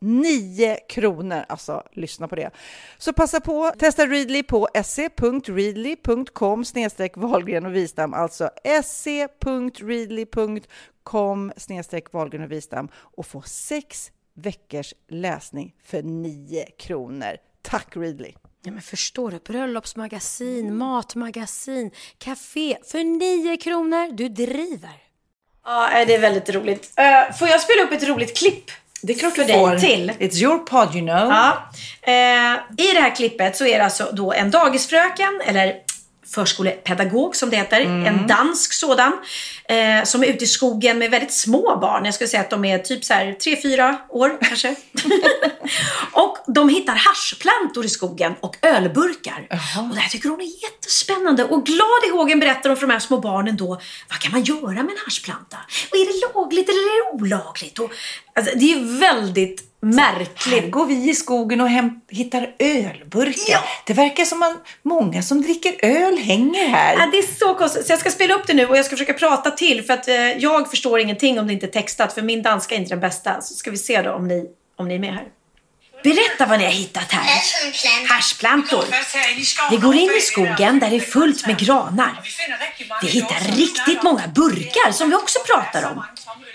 9 kronor. Alltså, lyssna på det. Så passa på, testa Readly på se.readly.com snedstreck Wahlgren och Wistam. Alltså se.readly.com snedstreck Wahlgren och Wistam och få sex veckors läsning för 9 kronor. Tack Readly! Ja, men förstår du? Bröllopsmagasin, matmagasin, café för 9 kronor. Du driver. Ja, det är väldigt roligt. Eh, får jag spela upp ett roligt klipp? Det är klart för du får. dig till. It's your pod you know. Ja. Eh, I det här klippet så är det alltså då en dagisfröken, eller förskolepedagog som det heter, en dansk sådan, eh, som är ute i skogen med väldigt små barn. Jag skulle säga att de är typ så här 3-4 år kanske. och de hittar haschplantor i skogen och ölburkar. Och det här tycker hon är jättespännande. Och glad i hågen berättar hon för de här små barnen då, vad kan man göra med en haschplanta? Och är det lagligt eller är det olagligt? Och, alltså, det är väldigt märkligt. Här går vi i skogen och hittar ölburkar. Det verkar som att många som dricker öl hänger här. Ja, det är så konstigt. Så jag ska spela upp det nu och jag ska försöka prata till för att eh, jag förstår ingenting om det inte är textat för min danska är inte den bästa. Så ska vi se då om ni, om ni är med här. Berätta vad ni har hittat här. Haschplantor. Vi går in i skogen där det är fullt med granar. Vi hittar riktigt många burkar som vi också pratar om.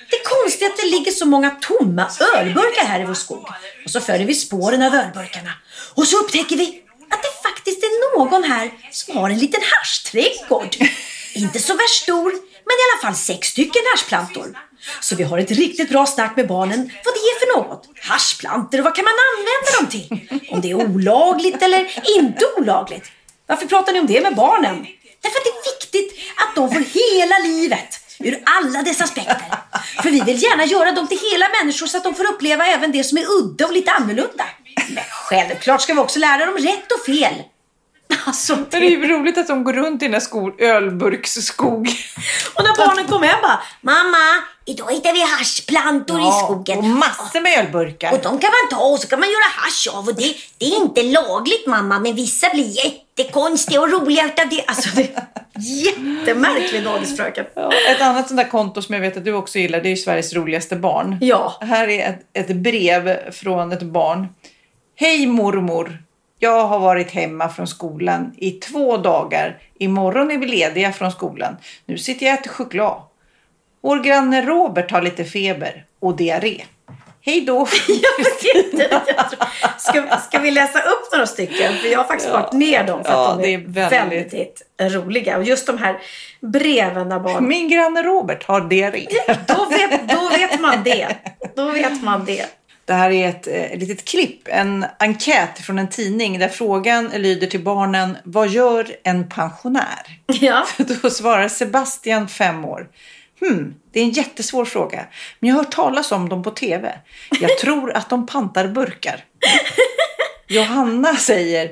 Det är konstigt att det ligger så många tomma ölburkar här i vår skog. Och så följer vi spåren av ölburkarna. Och så upptäcker vi att det faktiskt är någon här som har en liten haschträdgård. Inte så värst stor, men i alla fall sex stycken haschplantor. Så vi har ett riktigt bra snack med barnen vad det är för något. Haschplantor och vad kan man använda dem till? Om det är olagligt eller inte olagligt. Varför pratar ni om det med barnen? Därför att det är viktigt att de får hela livet ur alla dess aspekter. För vi vill gärna göra dem till hela människor så att de får uppleva även det som är udda och lite annorlunda. Men självklart ska vi också lära dem rätt och fel. Alltså, Men det är ju roligt att de går runt i den här skol, ölburksskog. Och när barnen kom hem bara, mamma, idag hittar vi haschplantor i skogen. och massor med ölburkar. Och de kan man ta och så kan man göra hasch av och det, det är inte lagligt mamma men vissa blir jättekonstiga och roliga utav det. Alltså det är jättemärklig dagisfröken. Ja, ett annat sånt där konto som jag vet att du också gillar, det är ju Sveriges roligaste barn. Ja. Här är ett, ett brev från ett barn. Hej mormor! Jag har varit hemma från skolan i två dagar. Imorgon är vi lediga från skolan. Nu sitter jag och äter choklad. Vår granne Robert har lite feber och diarré. Hej då! Inte. Ska, ska vi läsa upp några stycken? För jag har faktiskt varit ner dem för att Ja, de det är, är väldigt- väldigt... roliga. Och just de här breven där barn... Min granne Robert har diarré. Då vet, då vet man det. Då vet man det. Det här är ett eh, litet klipp, en enkät från en tidning där frågan lyder till barnen Vad gör en pensionär? Ja. Då svarar Sebastian, fem år. Hmm, det är en jättesvår fråga, men jag har hört talas om dem på tv. Jag tror att de pantar burkar. Johanna säger,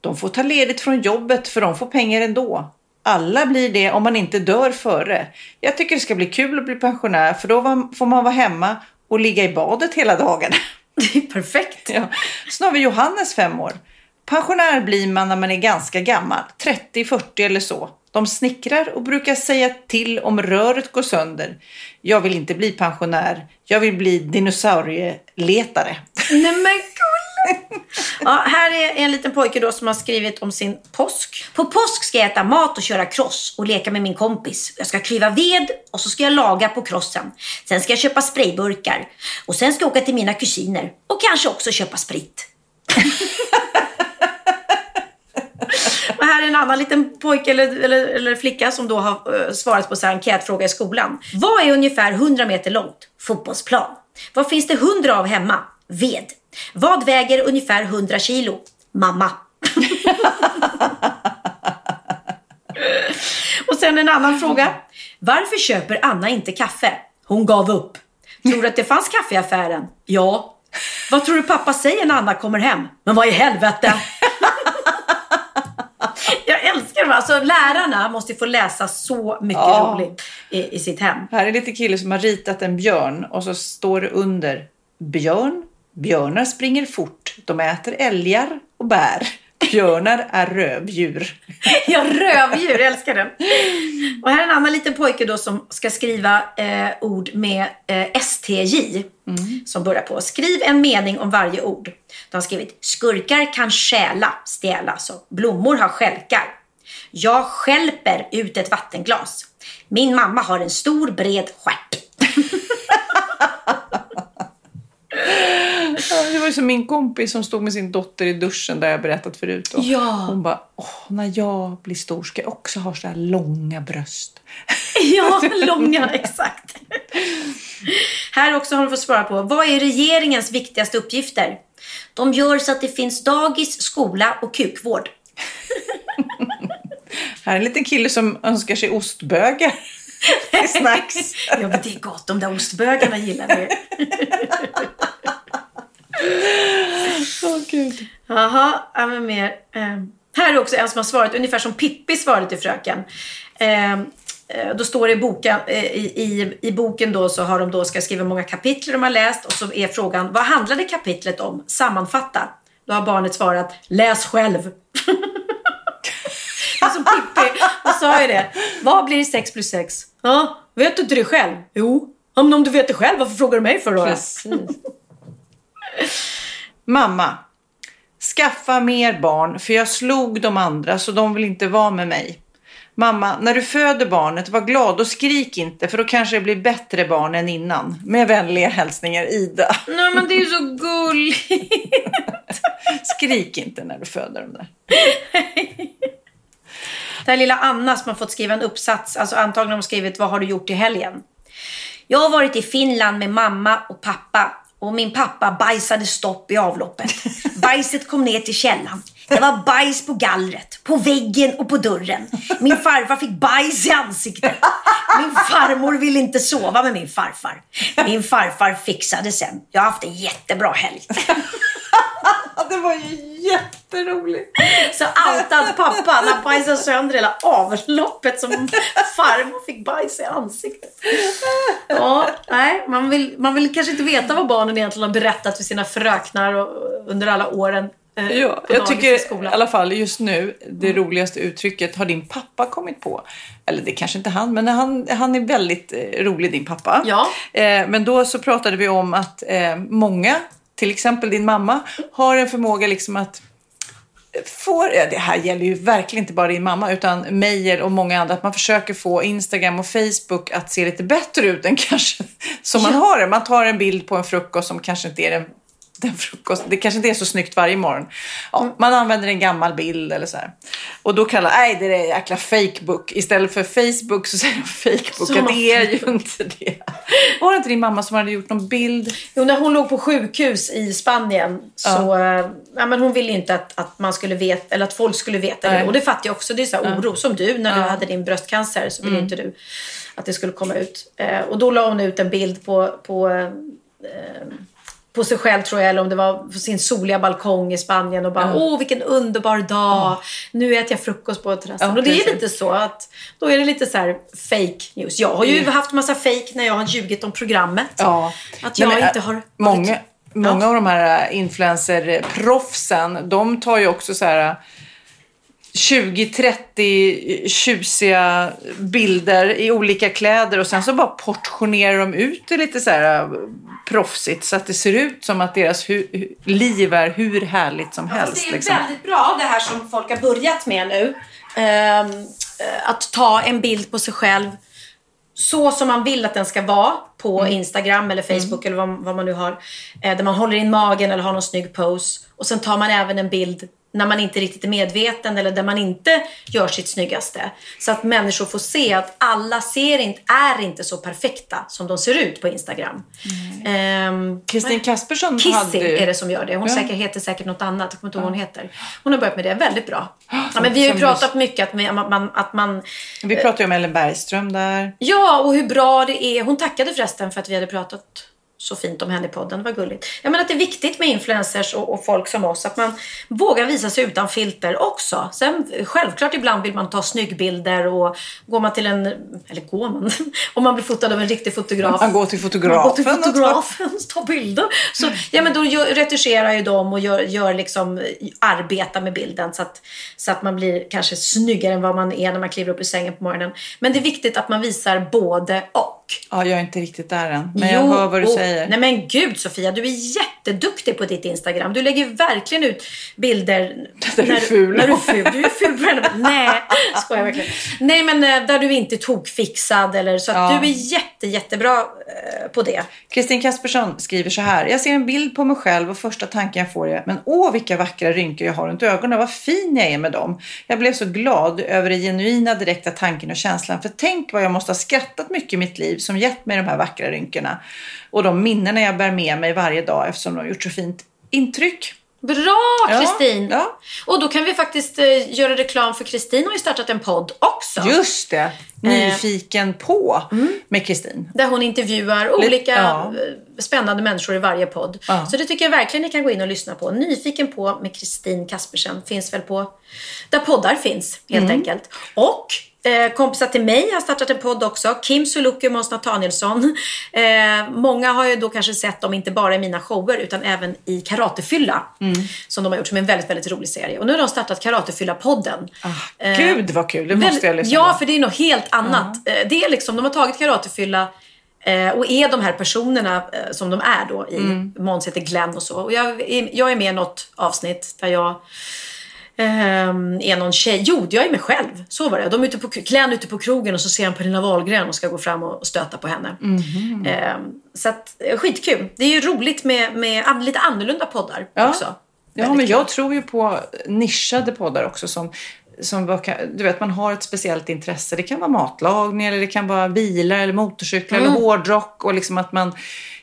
de får ta ledigt från jobbet för de får pengar ändå. Alla blir det om man inte dör före. Jag tycker det ska bli kul att bli pensionär för då får man vara hemma och ligga i badet hela dagen. Det är perfekt. Ja. Sen har vi Johannes fem år. Pensionär blir man när man är ganska gammal, 30-40 eller så. De snickrar och brukar säga till om röret går sönder. Jag vill inte bli pensionär, jag vill bli dinosaurieletare. Nej men. Ja, här är en liten pojke då som har skrivit om sin påsk. På påsk ska jag äta mat och köra cross och leka med min kompis. Jag ska klyva ved och så ska jag laga på crossen. Sen ska jag köpa sprayburkar. Och sen ska jag åka till mina kusiner. Och kanske också köpa sprit. Och här är en annan liten pojke eller, eller, eller flicka som då har eh, svarat på här enkätfråga i skolan. Vad är ungefär 100 meter långt? Fotbollsplan. Vad finns det 100 av hemma? Ved. Vad väger ungefär 100 kilo? Mamma. Och sen en annan fråga. Varför köper Anna inte kaffe? Hon gav upp. Tror du att det fanns kaffe i affären? Ja. Vad tror du pappa säger när Anna kommer hem? Men vad i helvete? Jag älskar det. Alltså, lärarna måste få läsa så mycket Ja. roligt i, i sitt hem. Här är lite kille som har ritat en björn och så står det under Björn, björnar springer fort, de äter älgar och bär. Björnar är rövdjur. Ja, rövdjur, jag älskar den. Och här är en annan liten pojke då som ska skriva eh, ord med eh, STJ. Som börjar på. Skriv en mening om varje ord. De har skrivit skurkar kan stjäla, stjäla alltså. Blommor har stjälkar. Jag skälper ut ett vattenglas. Min mamma har en stor bred stjärt. Ja, det var som min kompis som stod med sin dotter i duschen där jag berättat förut. Och Ja. Hon bara, Åh, när jag blir stor ska jag också ha så här långa bröst. Ja, långa, exakt. Här också har du fått svara på. Vad är regeringens viktigaste uppgifter? De gör så att det finns dagis, skola och kukvård. Här är en liten kille som önskar sig ostbögar till snacks. Ja, men det är gott. De där ostbögarna gillar vi. Åh gud. Jaha, ja, men mer. Eh, här är också en som har svarat ungefär som Pippi svarade till fröken. Eh, då står det i boken, i, i, i boken då så har de då ska skriva många kapitel de har läst och så är frågan vad handlade kapitlet om? Sammanfatta. Då har barnet svarat läs själv. Som Pippi, hon sa ju det. Vad blir 6 plus 6? Ja, vet du inte det själv? Jo. Ja, men om du vet det själv, varför frågar du mig för då? Precis. Mamma, skaffa mer barn för jag slog de andra så de vill inte vara med mig. Mamma, när du föder barnet, var glad och skrik inte för då kanske det blir bättre barn än innan. Med vänliga hälsningar Ida. Nej men det är ju så gulligt. Skrik inte när du föder dem där. Det här lilla Anna som har fått skriva en uppsats, alltså antagligen har hon skrivit vad har du gjort i helgen? Jag har varit i Finland med mamma och pappa och min pappa bajsade stopp i avloppet. Bajset kom ner till källan. Det var bajs på gallret, på väggen och på dörren. Min farfar fick bajs i ansiktet. Min farmor ville inte sova med min farfar. Min farfar fixade sen. Jag har haft en jättebra helg. Det var ju jätteroligt. Så outad pappa, han bajsat sönder hela avloppet som farmor fick bajs i ansiktet. Ja, nej, man vill, man vill kanske inte veta vad barnen egentligen har berättat för sina fröknar och, under alla åren. eh, Ja, jag tycker i alla fall just nu det roligaste uttrycket har din pappa kommit på. Eller det kanske inte han, men han, han är väldigt eh, rolig din pappa. Ja. Eh, men då så pratade vi om att eh, många, till exempel din mamma, har en förmåga liksom att får, ja, det här gäller ju verkligen inte bara din mamma utan Meijer och många andra, att man försöker få Instagram och Facebook att se lite bättre ut än kanske som man har det. Man tar en bild på en frukost som kanske inte är den, den frukost, det kanske inte är så snyggt varje morgon. Ja, Man använder en gammal bild eller så här. Och då kallar nej det är jäkla fakebook. Istället för Facebook så säger de fakebook. Och det är ju inte det. Var det inte din mamma som hade gjort någon bild? Jo, när hon låg på sjukhus i Spanien så eh, ja, men hon ville inte att, att man skulle veta, eller att folk skulle veta det. Och det fattar jag också. Det är så här oro. Som du, när du hade din bröstcancer så Mm. ville inte du att det skulle komma ut. Eh, och då la hon ut en bild på, på eh, på sig själv tror jag, eller om det var på sin soliga balkong i Spanien och bara åh vilken underbar dag. Nu äter jag frukost på terrassen. Ja, och det är lite så att då är det lite så här fake news. Jag har ju haft massa fake när jag har ljugit om programmet. Ja. Att jag men, inte äh, har varit- Många, många av de här äh, influencer-proffsen, de tar ju också så här 20-30 tjusiga bilder i olika kläder och sen så bara portionerar de ut det lite så här äh, proffsigt så att det ser ut som att deras hu- liv är hur härligt som Fast helst. det är liksom. väldigt bra det här som folk har börjat med nu. Eh, att ta en bild på sig själv så som man vill att den ska vara på Mm. Instagram eller Facebook eller vad, vad man nu har. Eh, där man håller in magen eller har någon snygg pose. Och sen tar man även en bild när man inte riktigt är medveten eller där man inte gör sitt snyggaste. Så att människor får se att alla ser inte, är inte så perfekta som de ser ut på Instagram. Ehm, Kristin Kaspersson Kissy hade... är det som gör det. Hon Ja. säkert, heter säkert något annat. Jag kommer inte ihåg vad hon heter. Hon har börjat med det. Väldigt bra. Ja, men vi har ju pratat mycket att, man, att man... Vi pratade ju om Ellen Bergström där. Ja, och hur bra det är. Hon tackade förresten för att vi hade pratat så fint om henne i podden. Det var gulligt. Jag menar att det är viktigt med influencers och, och folk som oss. Att man vågar visa sig utan filter också. Sen självklart ibland vill man ta snyggbilder och går man till en... Eller går man? Om man blir fotad av en riktig fotograf. Man går till Man går fotografen. till fotografen och tar bilder. Så, ja, men då gör, retuscherar ju de och gör, gör liksom, arbetar med bilden så att, så att man blir kanske snyggare än vad man är när man kliver upp ur sängen på morgonen. Men det är viktigt att man visar både och. Ja, jag är inte riktigt där än. Men jag hör vad du och- säger. Nej men gud Sofia, du är jätteduktig på ditt Instagram. Du lägger verkligen ut bilder. Där du är ful. När du är ful. Du är ful på henne. Nej, skojar verkligen. Nej men eh, där du inte är tokfixad eller så Ja. du är jätte, jättebra eh, på det. Kristin Kaspersson skriver så här. Jag ser en bild på mig själv och första tanken jag får är Men åh vilka vackra rynkor jag har runt ögonen. Vad fin jag är med dem. Jag blev så glad över den genuina direkta tanken och känslan. För tänk vad jag måste ha skrattat mycket i mitt liv som gett mig de här vackra rynkorna. Och de minnena jag bär med mig varje dag eftersom de har gjort så fint intryck. Bra Ja, Kristin! ja. Och då kan vi faktiskt eh, göra reklam för Kristin har ju startat en podd också. Just det. Nyfiken på med Kristin. Där hon intervjuar olika ja. eh, spännande människor i varje podd. Ja. Så det tycker jag verkligen ni kan gå in och lyssna på. Nyfiken på med Kristin Kaspersen finns väl på där poddar finns helt Mm. enkelt. Och eh, kompisar till mig har startat en podd också. Kim Sulocki och Måns Nathanielsson. Eh, många har ju då kanske sett dem inte bara i mina shower utan även i Karatefylla. Mm. Som de har gjort som en väldigt, väldigt rolig serie. Och nu har de startat Karatefylla-podden. Eh, Gud vad kul. Det måste jag lyssna Ja, på. för det är något helt annat. Eh, Det är liksom, de har tagit karatefylla Eh, och är de här personerna som de är då i, Mm. Måns heter Glenn och så. Och jag, är- jag är med i något avsnitt där jag är någon tjej. Jo, jag är med själv. Så var det. De är ute på, är ute på krogen och så ser han Pernilla Wahlgren och ska gå fram och stöta på henne. Ehm, så att, eh, skitkul. Det är ju roligt med, med lite annorlunda poddar Ja. också. Ja, men jag tror ju på nischade poddar också som som du vet, man har ett speciellt intresse. Det kan vara matlagning eller det kan vara bilar eller motorcyklar Mm. eller hårdrock och liksom att man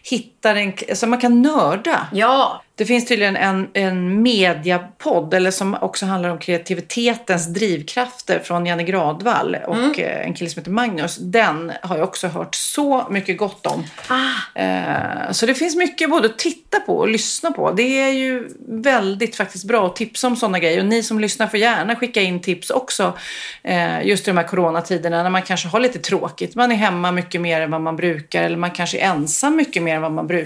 hittar en, alltså man kan nörda. Ja. Det finns tydligen en, en mediapodd eller som också handlar om kreativitetens drivkrafter från Janne Gradvall och Mm. eh, en kille som heter Magnus. Den har jag också hört så mycket gott om. Ah. Eh, Så det finns mycket både att titta på och lyssna på. Det är ju väldigt faktiskt bra att tipsa om sådana grejer. Och ni som lyssnar får gärna skicka in tips också. eh, Just i de här coronatiderna när man kanske har lite tråkigt. Man är hemma mycket mer än vad man brukar. Eller man kanske är ensam mycket mer än vad man brukar.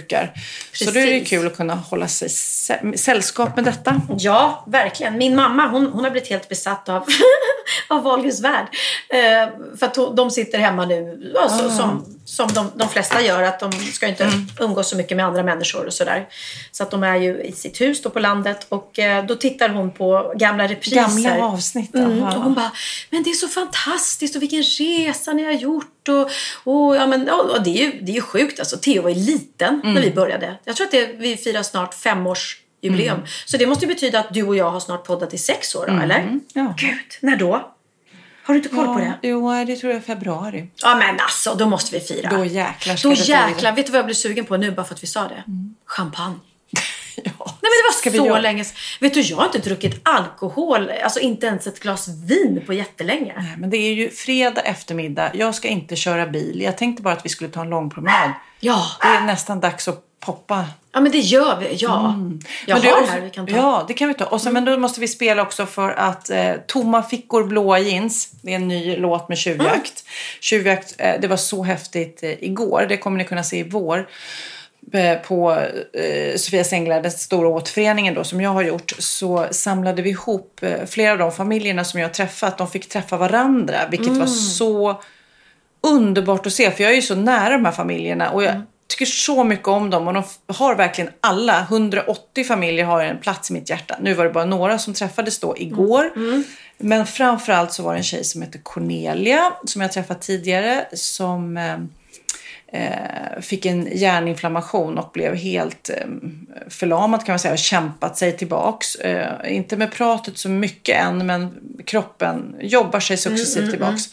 Så då är det Precis. kul att kunna hålla sig sä- sällskap med detta. Ja, verkligen. Min mamma hon, hon har blivit helt besatt av, av Wahlgrens värld. Eh, för att de sitter hemma nu, ja, så, Ah. som, som de, de flesta gör. Att de ska inte Mm. umgås så mycket med andra människor och sådär. Så att de är ju i sitt hus då på landet. Och eh, då tittar hon på gamla repriser. Gamla avsnitt. Mm, och hon bara, men det är så fantastiskt och vilken resa ni har gjort. Och, och, ja, men, och det, är ju, det är ju sjukt alltså. Theo var ju liten Mm. när vi började. Jag tror att det, vi firar snart femårsjubileum. Mm. Så det måste ju betyda att du och jag har snart poddat i sex år då, eller? Ja. Gud, när då? Har du inte koll på det? Jo, det tror jag är februari. Ja men alltså, då måste vi fira. Då jäklar ska Då det jäklar. Vet du vad jag blev sugen på nu bara för att vi sa det? Champagne. Ja. Nej men det var Ska vi så göra- länge sedan. Vet du, jag har inte druckit alkohol, alltså inte ens ett glas vin på jättelänge. Nej, Men det är ju fredag eftermiddag. Jag ska inte köra bil. Jag tänkte bara att vi skulle ta en lång promenad. Ja. Det är nästan dags att poppa. Ja men det gör vi, ja. Jag Men du, har det här vi kan ta. Ja, det kan vi ta. Och sen, Men då måste vi spela också för att eh, Tomma fickor, blåa jeans. Det är en ny låt med tjuvjakt. Tjuvjakt, eh, det var så häftigt eh, igår. Det kommer ni kunna se i vår. Eh, På eh, Sofias Änglar, den stora återföreningen då, som jag har gjort, så samlade vi ihop eh, flera av de familjerna som jag träffat. De fick träffa varandra, vilket var så underbart att se. För jag är ju så nära de här familjerna och jag tycker så mycket om dem. Och de har verkligen alla, 180 familjer har en plats i mitt hjärta. Nu var det bara några som träffades då igår. Men framförallt så var det en tjej som heter Cornelia, som jag träffat tidigare, som eh, fick en hjärninflammation och blev helt eh, förlamad kan man säga och kämpat sig tillbaks. Eh, inte med pratet så mycket än men kroppen jobbar sig successivt tillbaks.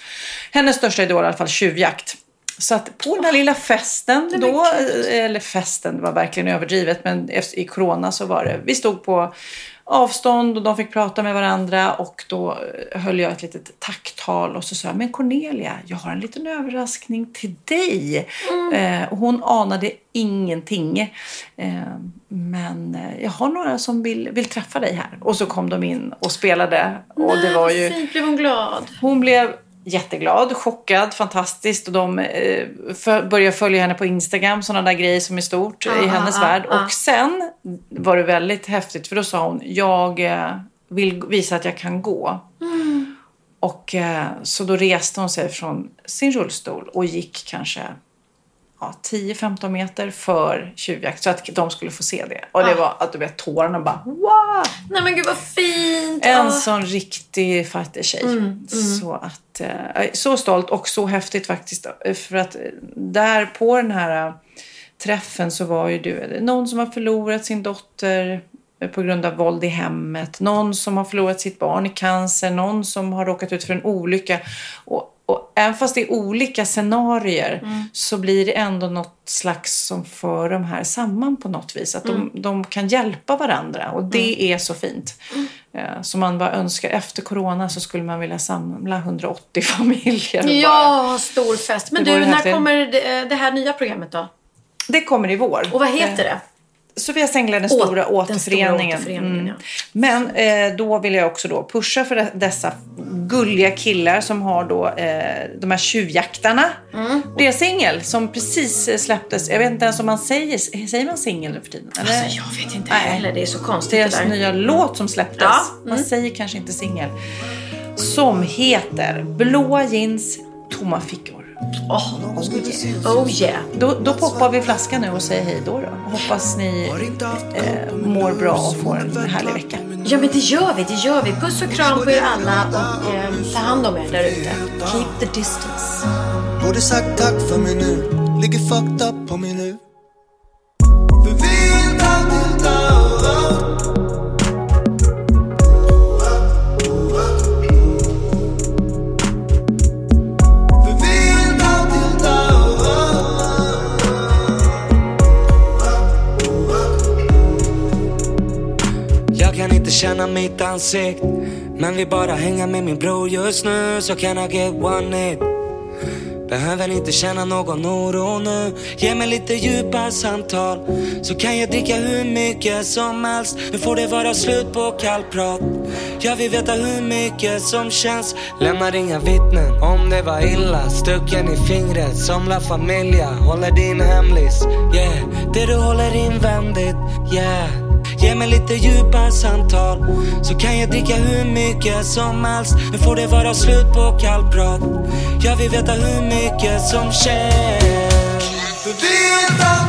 Hennes största idol är i alla fall tjuvjakt. Så att på den här lilla festen då, eh, eller festen det var verkligen överdrivet men i corona så var det, vi stod på avstånd och de fick prata med varandra och då eh, höll jag ett litet tacktal och så sa jag, men Cornelia, jag har en liten överraskning till dig. Eh, och hon anade ingenting. Eh, men eh, jag har några som vill, vill träffa dig här. Och så kom de in och spelade och det var ju... Fint, blev hon glad? Hon blev jätteglad, chockad, fantastiskt och de eh, för, började följa henne på Instagram, sådana där grejer som är stort i hennes ah, värld. ah. Och sen var det väldigt häftigt för då sa hon, jag eh, vill visa att jag kan gå. Mm. Och eh, så då reste hon sig från sin rullstol och gick kanske ja, 10-15 meter för tjuvjakt så att de skulle få se det. Och det Ah. var att du vet tårarna bara wow! Nej men gud vad fint! En Ah. sån riktig fightertjej. Mm, Så att, eh, så stolt och så häftigt faktiskt. eh, För att eh, där på den här träffen så var ju du någon som har förlorat sin dotter på grund av våld i hemmet. Någon som har förlorat sitt barn i cancer. Någon som har råkat ut för en olycka. Och, och även fast det är olika scenarier så blir det ändå något slags som för de här samman på något vis. Att de, de kan hjälpa varandra och det är så fint. Eh, Så man bara önskar, efter corona så skulle man vilja samla 180 familjer. och Bara, Ja, stor fest. Men Det du, när häftigt. kommer det, det här nya programmet då? det kommer i vår. Och vad heter det? Sofias Änglar, den stora den stora återföreningen. återföreningen, ja. Men eh, då vill jag också då pusha för de- dessa gulliga killar som har då eh, de här tjuvjaktarna. Mm. Deras singel som precis eh, släpptes. Jag vet inte ens om man säger, säger man singel nu för tiden? Eller? Alltså, jag vet inte Nej. heller. Det är så konstigt Deras nya låt som släpptes. Ja, Man mm. säger kanske inte singel. Som heter Blåa jeans, tomma fickor. Oh, oh yeah. Oh yeah. Då, då poppar vi flaskan nu och säger hej då. då. Hoppas ni eh, mår bra och får en härlig vecka. Ja men det gör vi, det gör vi. Puss och kram på er alla och eh, ta hand om er där ute. Keep the distance. Borde sagt tack för mig nu Ligger fucked up på mig nu För vi är inte alltid där inte känna mitt ansikt. Men vill bara hänga med min bror just nu Så kan I get one it Behöver inte känna någon oro nu. Ge mig lite djupa samtal Så kan jag dricka hur mycket som helst. Nu får det vara slut på kallprat. Jag vill veta hur mycket som känns. Lämnar inga vittnen om det var illa. Stucken i fingret som La Familia Håller din hemlis, yeah. Det du håller invändigt, yeah. Ge mig lite djupa samtal Så kan jag dricka hur mycket som helst. Nu får det vara slut på kallprat. Jag vill veta hur mycket som känns. För vi är inte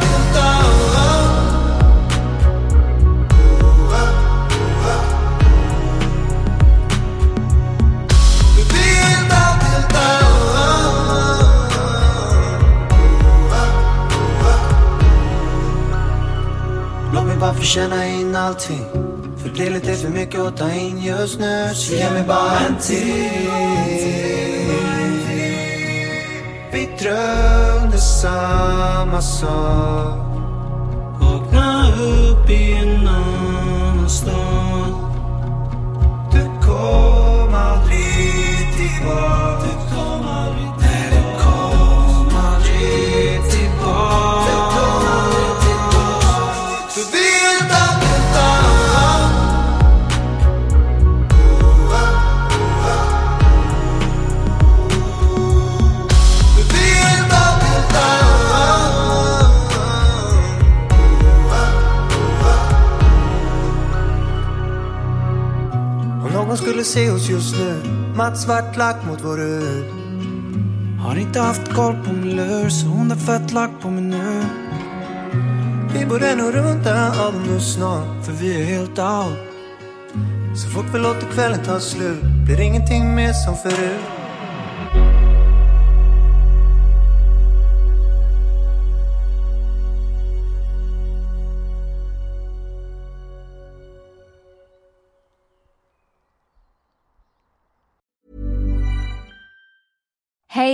mig bara få känna in allting. För det är lite för mycket att ta in just nu. Så ge mig bara en till. Vi drömde samma sak. Vakna upp i en annan stad. Du kom aldrig tillbaka. Oss just nu. Matt svart lack mot vår hud Har inte haft koll på min lur Så hon har fett lack på mig nu. Vi borde nog runda av nu snart För vi är helt out. Så fort vi låter kvällen ta slut Blir ingenting mer som förut.